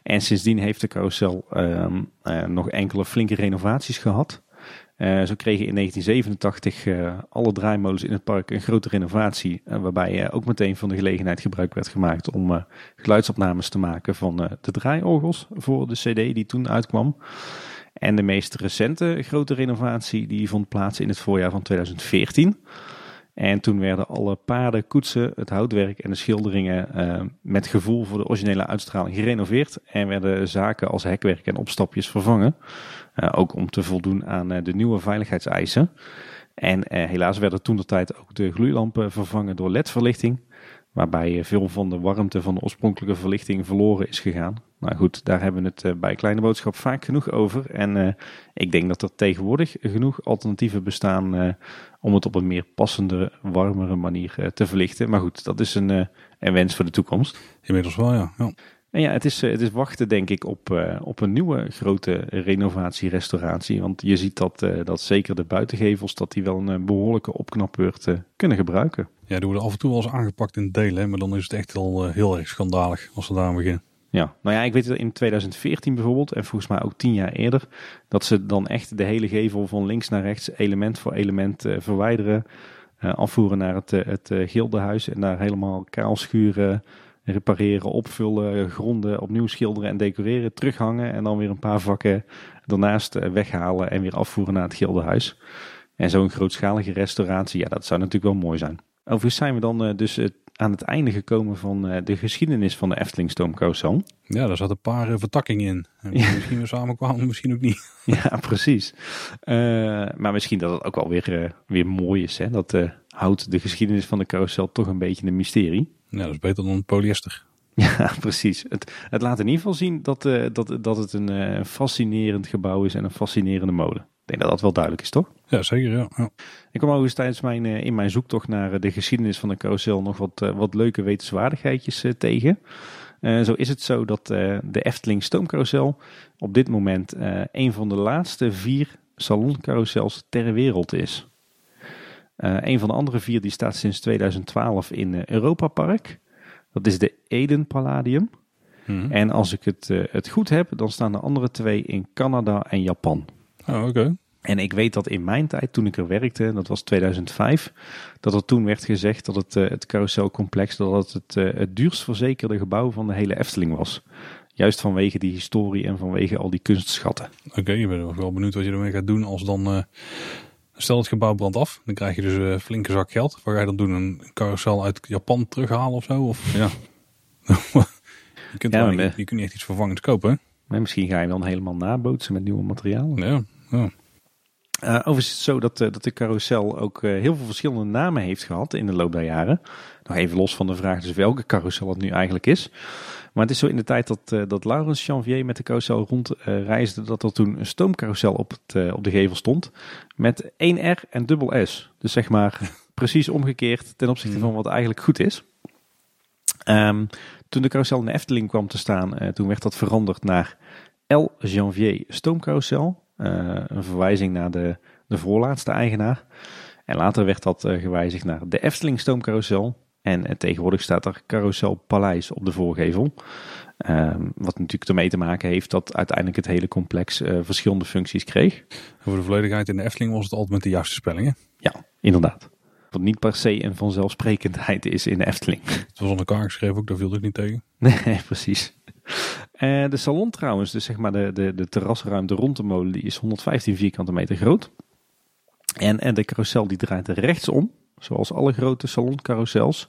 En sindsdien heeft de carousel uh, uh, nog enkele flinke renovaties gehad. Uh, zo kregen in 1987 uh, alle draaimolens in het park een grote renovatie. Waarbij ook meteen van de gelegenheid gebruik werd gemaakt om geluidsopnames te maken van de draaiorgels voor de CD die toen uitkwam. En de meest recente grote renovatie die vond plaats in het voorjaar van 2014. En toen werden alle paarden, koetsen, het houtwerk en de schilderingen uh, met gevoel voor de originele uitstraling gerenoveerd. En werden zaken als hekwerk en opstapjes vervangen. Uh, ook om te voldoen aan uh, de nieuwe veiligheidseisen. En helaas werden toen de tijd ook de gloeilampen vervangen door LED-verlichting. Waarbij veel van de warmte van de oorspronkelijke verlichting verloren is gegaan. Nou goed, daar hebben we het bij Kleine Boodschap vaak genoeg over. En ik denk dat er tegenwoordig genoeg alternatieven bestaan om het op een meer passende, warmere manier uh, te verlichten. Maar goed, dat is een, een wens voor de toekomst. Inmiddels wel, ja. ja. En ja, het is, het is wachten denk ik op, op een nieuwe grote renovatie, restauratie. Want je ziet dat, dat zeker de buitengevels, dat die wel een behoorlijke opknapbeurt kunnen gebruiken. Ja, die worden af en toe wel eens aangepakt in delen, maar dan is het echt al heel erg schandalig als we daar aan beginnen. Ja, nou ja, ik weet het in 2014 bijvoorbeeld, en volgens mij ook tien jaar eerder, dat ze dan echt de hele gevel van links naar rechts, element voor element uh, verwijderen, uh, afvoeren naar het, uh, het gildehuis en daar helemaal kaal schuren, repareren, opvullen, gronden, opnieuw schilderen en decoreren, terughangen en dan weer een paar vakken daarnaast weghalen en weer afvoeren naar het gildehuis. En zo'n grootschalige restauratie, ja, dat zou natuurlijk wel mooi zijn. Overigens zijn we dan dus aan het einde gekomen van uh, de geschiedenis van de Efteling Stoomcarousel. Ja, daar zat een paar uh, vertakkingen in. En ja. Misschien we samenkwamen, misschien ook niet. [laughs] Ja, precies. Uh, maar misschien dat het ook wel weer, weer mooi is. Hè? Dat houdt de geschiedenis van de carousel toch een beetje een mysterie. Ja, dat is beter dan polyester. [laughs] Ja, precies. Het, het laat in ieder geval zien dat, dat, dat het een fascinerend gebouw is en een fascinerende molen. Ik denk dat dat wel duidelijk is, toch? Ja, zeker. Ja. ja. Ik kwam eens tijdens mijn, uh, in mijn zoektocht naar uh, de geschiedenis van de carousel nog wat, uh, wat leuke wetenswaardigheidjes tegen. zo is het zo dat de Efteling Stoomcarousel op dit moment een van de laatste vier saloncarousels ter wereld is. een van de andere vier die staat sinds 2012 in Europa Park. Dat is de Eden Palladium. Hmm. En als ik het, het goed heb, dan staan de andere twee in Canada en Japan. Oh, oké. En ik weet dat in mijn tijd, toen ik er werkte, dat was 2005, dat er toen werd gezegd dat het, uh, het carouselcomplex dat het, het, uh, het duurst verzekerde gebouw van de hele Efteling was. Juist vanwege die historie en vanwege al die kunstschatten. Oké, je bent wel benieuwd wat je ermee gaat doen als dan... Uh, stel het gebouw brandt af, dan krijg je dus een flinke zak geld. Wat ga je dan doen? Een carousel uit Japan terughalen of zo? Of, [laughs] ja. [laughs] je, kunt ja, niet, je kunt niet echt iets vervangends kopen. Nee, misschien ga je dan helemaal nabootsen met nieuwe materialen. Ja, Uh, overigens is het zo dat, uh, dat de carousel ook uh, heel veel verschillende namen heeft gehad in de loop der jaren. Nog even los van de vraag dus welke carousel het nu eigenlijk is. Maar het is zo in de tijd dat, dat Laurens Janvier met de carousel rondreisde, dat er toen een stoomcarousel op, het, op de gevel stond. Met 1 R en dubbel S. Dus zeg maar [laughs] precies omgekeerd ten opzichte van wat eigenlijk goed is. Um, toen de carousel in de Efteling kwam te staan, toen werd dat veranderd naar L. Janvier Stoomcarousel. Eh, een verwijzing naar de, de voorlaatste eigenaar. En later werd dat uh, gewijzigd naar de Efteling Stoomcarousel. En, en, tegenwoordig staat er Carousel Paleis op de voorgevel. Um, wat natuurlijk ermee te maken heeft dat uiteindelijk het hele complex uh, verschillende functies kreeg. voor de volledigheid in de Efteling was het altijd met de juiste spellingen. Ja, inderdaad. Wat niet per se een vanzelfsprekendheid is in de Efteling. Het was aan elkaar geschreven ook, daar viel ik niet tegen. [laughs] Nee, precies. Uh, de salon trouwens, dus zeg maar de, de, de terrasruimte rond de molen, die is 115 vierkante meter groot. En, en de carousel die draait rechtsom, zoals alle grote saloncarousels.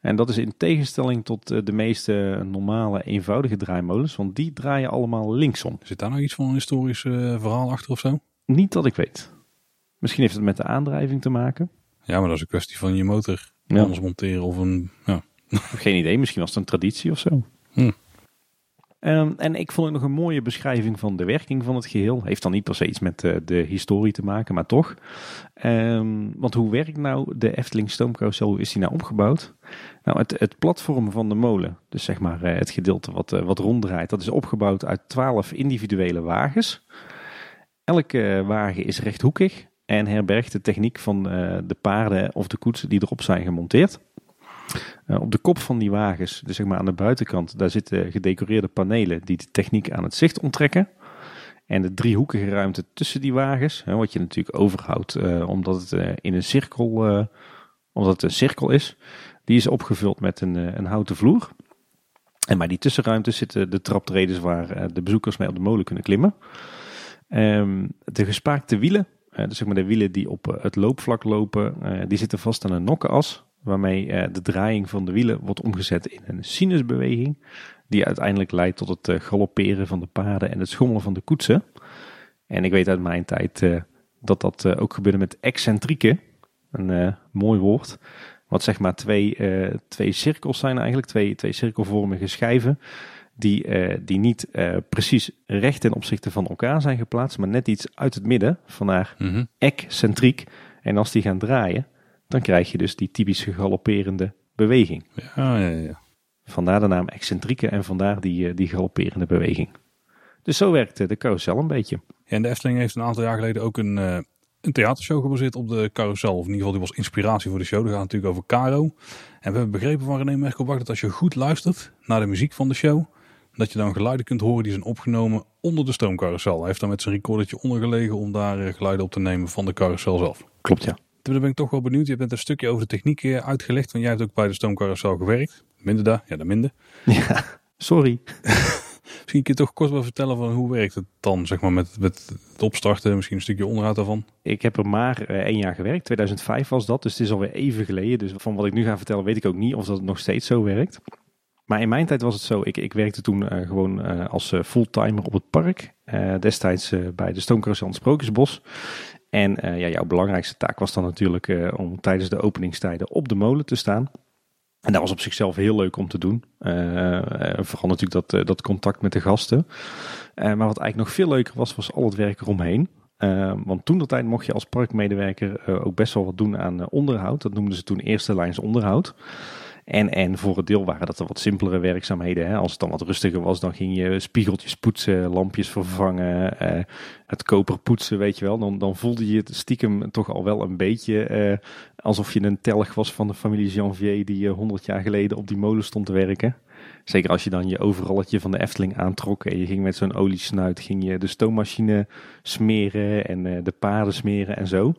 En dat is in tegenstelling tot eh, de meeste normale eenvoudige draaimolens, want die draaien allemaal linksom. Zit daar nog iets van een historisch uh, verhaal achter of zo? Niet dat ik weet. Misschien heeft het met de aandrijving te maken. Ja, maar dat is een kwestie van je motor ja. anders monteren of een... Ja. Geen idee, misschien was het een traditie of zo. Hm. Um, en ik vond het nog een mooie beschrijving van de werking van het geheel. Heeft dan niet per se iets met uh, de historie te maken, maar toch. Um, want hoe werkt nou de Efteling stoomcarousel? Hoe is die nou opgebouwd? Nou, het, het platform van de molen, dus zeg maar uh, het gedeelte wat, uh, wat ronddraait, dat is opgebouwd uit twaalf individuele wagens. Elke wagen is rechthoekig en herbergt de techniek van de paarden of de koetsen die erop zijn gemonteerd. Uh, op de kop van die wagens, dus zeg maar aan de buitenkant, daar zitten gedecoreerde panelen die de techniek aan het zicht onttrekken. En de driehoekige ruimte tussen die wagens, wat je natuurlijk overhoudt uh, omdat het uh, in een cirkel, omdat het een cirkel is, die is opgevuld met een, een houten vloer. En bij die tussenruimte zitten de traptredes waar de bezoekers mee op de molen kunnen klimmen. Um, de gespaakte wielen, dus zeg maar de wielen die op het loopvlak lopen, die zitten vast aan een nokkenas waarmee uh, de draaiing van de wielen wordt omgezet in een sinusbeweging, die uiteindelijk leidt tot het uh, galopperen van de paarden en het schommelen van de koetsen. En ik weet uit mijn tijd uh, dat dat ook gebeurde met excentrieken, een mooi woord, wat zeg maar twee, twee cirkels zijn eigenlijk, twee, twee cirkelvormige schijven, die, die niet precies recht ten opzichte van elkaar zijn geplaatst, maar net iets uit het midden, vandaar mm excentriek. En als die gaan draaien, dan krijg je dus die typisch galopperende beweging. Ja, ja, ja. Vandaar de naam excentrieke en vandaar die, eh, die galopperende beweging. Dus zo werkt de carousel een beetje. Ja, en de Efteling heeft een aantal jaar geleden ook een, uh, een theatershow gebaseerd op de carousel. Of in ieder geval, die was inspiratie voor de show. Dat gaat natuurlijk over Caro. En we hebben begrepen van René Merkelbach dat als je goed luistert naar de muziek van de show, dat je dan geluiden kunt horen die zijn opgenomen onder de stoomcarousel. Hij heeft dan met zijn recordertje ondergelegen om daar eh, geluiden op te nemen van de carousel zelf. Klopt, ja. Toen ben ik toch wel benieuwd. Je bent een stukje over de techniek eh, uitgelegd. Want jij hebt ook bij de stoomcarousel gewerkt. Minder daar, ja, dat minder. Ja, sorry. [laughs] misschien kun je toch kort wel vertellen van hoe werkt het dan, zeg maar, met, met het opstarten, misschien een stukje onderhoud daarvan? Ik heb er maar uh, één jaar gewerkt, 2005 was dat, dus het is alweer even geleden. Dus van wat ik nu ga vertellen weet ik ook niet of dat nog steeds zo werkt. Maar in mijn tijd was het zo, ik, ik werkte toen uh, gewoon uh, als fulltimer op het park. destijds bij de Stoomcarousel in Sprookjesbos. En uh, ja, jouw belangrijkste taak was dan natuurlijk uh, om tijdens de openingstijden op de molen te staan. En dat was op zichzelf heel leuk om te doen. Uh, vooral natuurlijk dat, dat contact met de gasten. maar wat eigenlijk nog veel leuker was, was al het werk eromheen. want toen de tijd mocht je als parkmedewerker ook best wel wat doen aan onderhoud. Dat noemden ze toen eerste lijns onderhoud. En, en voor het deel waren dat er wat simpelere werkzaamheden. Hè. Als het dan wat rustiger was, dan ging je spiegeltjes poetsen, lampjes vervangen, eh, het koper poetsen, weet je wel. Dan, dan voelde je het stiekem toch al wel een beetje eh, alsof je een telg was van de familie Janvier die eh, honderd jaar geleden op die molen stond te werken. Zeker als je dan je overalletje van de Efteling aantrok en je ging met zo'n oliesnuit, ging je de stoommachine smeren en uh, de paarden smeren en zo.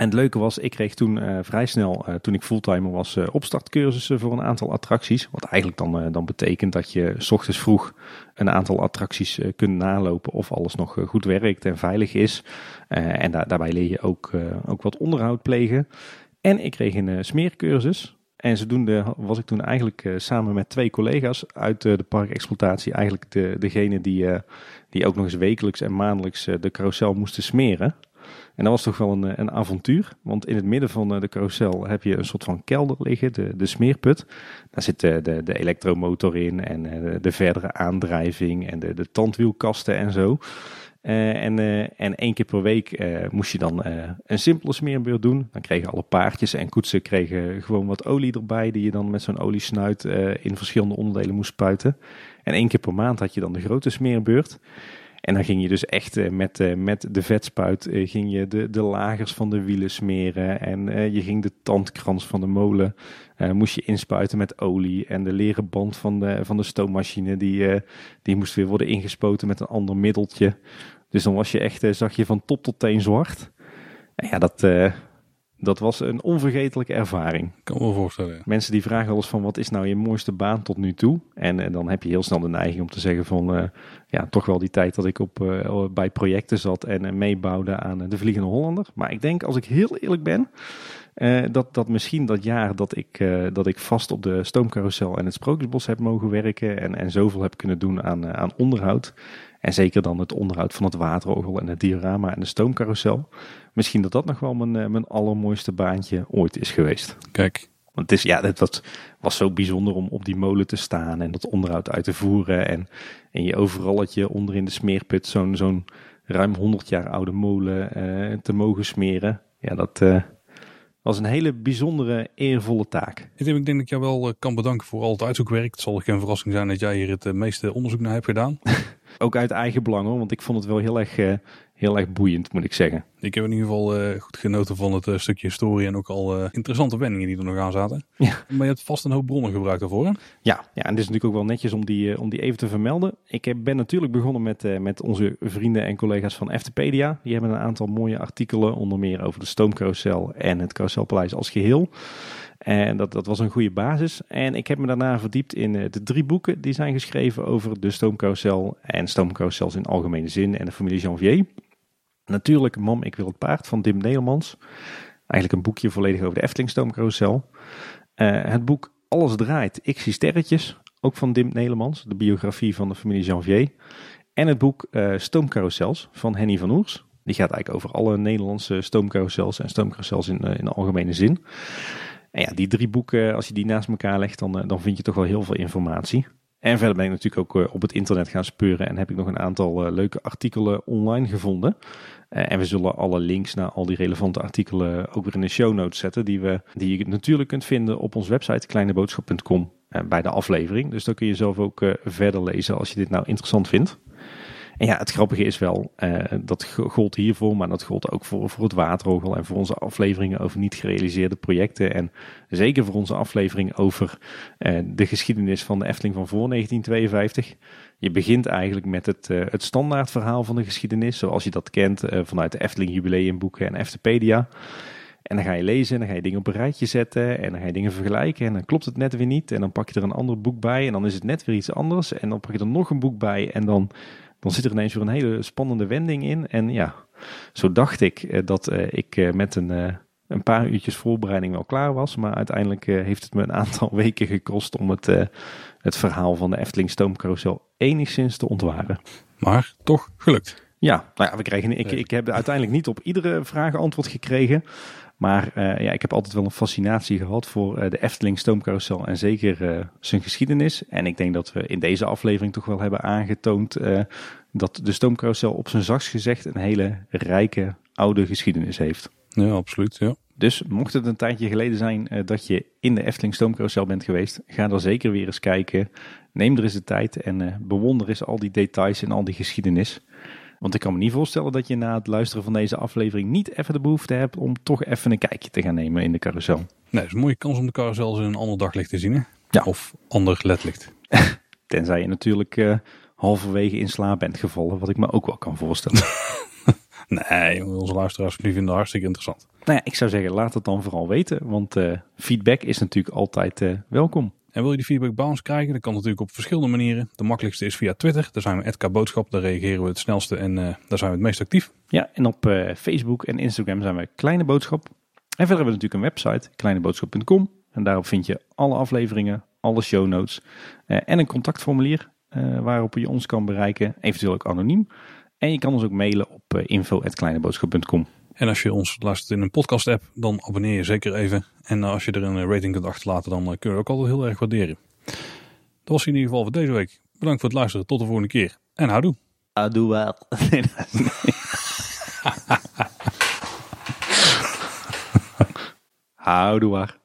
En het leuke was, ik kreeg toen uh, vrij snel, uh, toen ik fulltimer was, uh, opstartcursussen voor een aantal attracties. Wat eigenlijk dan, dan betekent dat je s ochtends vroeg een aantal attracties kunt nalopen of alles nog goed werkt en veilig is. en da daarbij leer je ook, ook wat onderhoud plegen. En ik kreeg een smeercursus. En zodoende was ik toen eigenlijk samen met twee collega's uit de parkexploitatie eigenlijk de, degene die, die ook nog eens wekelijks en maandelijks de carousel moesten smeren. En dat was toch wel een, eh, een avontuur. Want in het midden van eh, de carousel heb je een soort van kelder liggen, de, de smeerput. Daar zit de, de, de elektromotor in en eh, de verdere aandrijving en de, de tandwielkasten en zo. en, en één keer per week moest je dan een simpele smeerbeurt doen. Dan kregen alle paardjes en koetsen kregen gewoon wat olie erbij, die je dan met zo'n oliesnuit in verschillende onderdelen moest spuiten. En één keer per maand had je dan de grote smeerbeurt. En dan ging je dus echt eh, met, eh, met de vetspuit eh, ging je de, de lagers van de wielen smeren. En je ging de tandkrans van de molen moest je inspuiten met olie. En de leren band van de, van de stoommachine die, die moest weer worden ingespoten met een ander middeltje. Dus dan was je echt, zag je van top tot teen zwart. En ja, dat, dat was een onvergetelijke ervaring. Kan me voorstellen. Mensen die vragen eens van wat is nou je mooiste baan tot nu toe? En, en dan heb je heel snel de neiging om te zeggen van uh, ja, toch wel die tijd dat ik op, uh, bij projecten zat en uh, meebouwde aan de Vliegende Hollander. Maar ik denk als ik heel eerlijk ben, dat, dat misschien dat jaar dat ik, dat ik vast op de stoomcarousel en het Sprookjesbos heb mogen werken en, en zoveel heb kunnen doen aan, aan onderhoud. En zeker dan het onderhoud van het waterorgel en het diorama en de stoomcarousel. Misschien dat dat nog wel mijn, eh, mijn allermooiste baantje ooit is geweest. Kijk. Want het, is, ja, het was, zo bijzonder om op die molen te staan en dat onderhoud uit te voeren. En, en je overalletje onder in de smeerput zo'n zo'n ruim 100 jaar oude molen uh, te mogen smeren. Ja, dat uh, was een hele bijzondere, eervolle taak. Ik denk dat ik jou wel kan bedanken voor al het uitzoekwerk. Het zal geen verrassing zijn dat jij hier het meeste onderzoek naar hebt gedaan. [laughs] Ook uit eigen belang hoor, want ik vond het wel heel erg, heel erg boeiend, moet ik zeggen. Ik heb in ieder geval uh, goed genoten van het uh, stukje historie en ook al interessante wendingen die er nog aan zaten. Ja. Maar je hebt vast een hoop bronnen gebruikt daarvoor hè? Ja, ja en het is natuurlijk ook wel netjes om die, om die even te vermelden. Ik heb, ben natuurlijk begonnen met, met onze vrienden en collega's van Eftepedia. Die hebben een aantal mooie artikelen, onder meer over de stoomcarousel en het carouselpaleis als geheel. En dat, dat was een goede basis. En ik heb me daarna verdiept in eh, de drie boeken die zijn geschreven over de stoomcarousel en stoomcarousels in algemene zin en de familie Janvier. Natuurlijk Mam, ik wil het paard van Dim Nedermans. Eigenlijk een boekje volledig over de Efteling stoomcarousel. Uh, het boek Alles draait, ik zie sterretjes, ook van Dim Nedermans, de biografie van de familie Janvier. En het boek uh, Stoomcarousels van Henny van Oers. Die gaat eigenlijk over alle Nederlandse stoomcarousels en stoomcarousels in, in de algemene zin. En ja, die drie boeken, als je die naast elkaar legt, dan, eh, dan vind je toch wel heel veel informatie. En verder ben ik natuurlijk ook eh, op het internet gaan speuren en heb ik nog een aantal eh, leuke artikelen online gevonden. En we zullen alle links naar al die relevante artikelen ook weer in de show notes zetten, die, we, die je natuurlijk kunt vinden op onze website kleineboodschap.com bij de aflevering. Dus dan kun je zelf ook verder lezen als je dit nou interessant vindt. En ja, het grappige is wel, uh, dat gold hiervoor, maar dat gold ook voor, voor het waterorgel en voor onze afleveringen over niet gerealiseerde projecten. En zeker voor onze aflevering over uh, de geschiedenis van de Efteling van voor 1952. Je begint eigenlijk met het, uh, het standaardverhaal van de geschiedenis, zoals je dat kent vanuit de Efteling jubileumboeken en Eftepedia. En dan ga je lezen, en dan ga je dingen op een rijtje zetten en dan ga je dingen vergelijken en dan klopt het net weer niet. En dan pak je er een ander boek bij en dan is het net weer iets anders. En dan pak je er nog een boek bij en dan dan zit er ineens weer een hele spannende wending in. En ja, zo dacht ik eh, dat eh, ik eh, met een, een paar uurtjes voorbereiding wel klaar was. Maar uiteindelijk heeft het me een aantal [laughs] weken gekost om het, het verhaal van de Efteling Stoomcarousel enigszins te ontwaren. Maar toch gelukt. Ja, nou ja, we kregen, ik, ik heb uiteindelijk niet op iedere vraag antwoord gekregen. Maar uh, ja, ik heb altijd wel een fascinatie gehad voor uh, de Efteling Stoomcarousel en zeker uh, zijn geschiedenis. En ik denk dat we in deze aflevering toch wel hebben aangetoond dat de Stoomcarousel op zijn zachts gezegd een hele rijke oude geschiedenis heeft. Ja, absoluut. Ja. Dus mocht het een tijdje geleden zijn dat je in de Efteling Stoomcarousel bent geweest, ga er zeker weer eens kijken. Neem er eens de tijd en bewonder eens al die details en al die geschiedenis. Want ik kan me niet voorstellen dat je na het luisteren van deze aflevering niet even de behoefte hebt om toch even een kijkje te gaan nemen in de carousel. Nee, het is een mooie kans om de carousel in een ander daglicht te zien. Hè? Ja. Of ander ledlicht. [laughs] Tenzij je natuurlijk uh, halverwege in slaap bent gevallen, wat ik me ook wel kan voorstellen. [laughs] Nee, onze luisteraars vinden het hartstikke interessant. Nou ja, ik zou zeggen, laat het dan vooral weten. Want uh, feedback is natuurlijk altijd uh, welkom. En wil je die feedback bij ons krijgen? Dat kan natuurlijk op verschillende manieren. De makkelijkste is via Twitter. Daar zijn we Boodschap. Daar reageren we het snelste en uh, daar zijn we het meest actief. Ja, en op Facebook en Instagram zijn we Kleine Boodschap. En verder hebben we natuurlijk een website, kleineboodschap.com. En daarop vind je alle afleveringen, alle show notes en een contactformulier waarop je ons kan bereiken, eventueel ook anoniem. En je kan ons ook mailen op info.kleineboodschap.com. En als je ons luistert in een podcast app, dan abonneer je zeker even. En als je er een rating kunt achterlaten, dan kunnen we ook altijd heel erg waarderen. Dat was in ieder geval voor deze week. Bedankt voor het luisteren. Tot de volgende keer. En houdoe. Houdoe wel. [laughs] Nee, [laughs] Houdoe waar.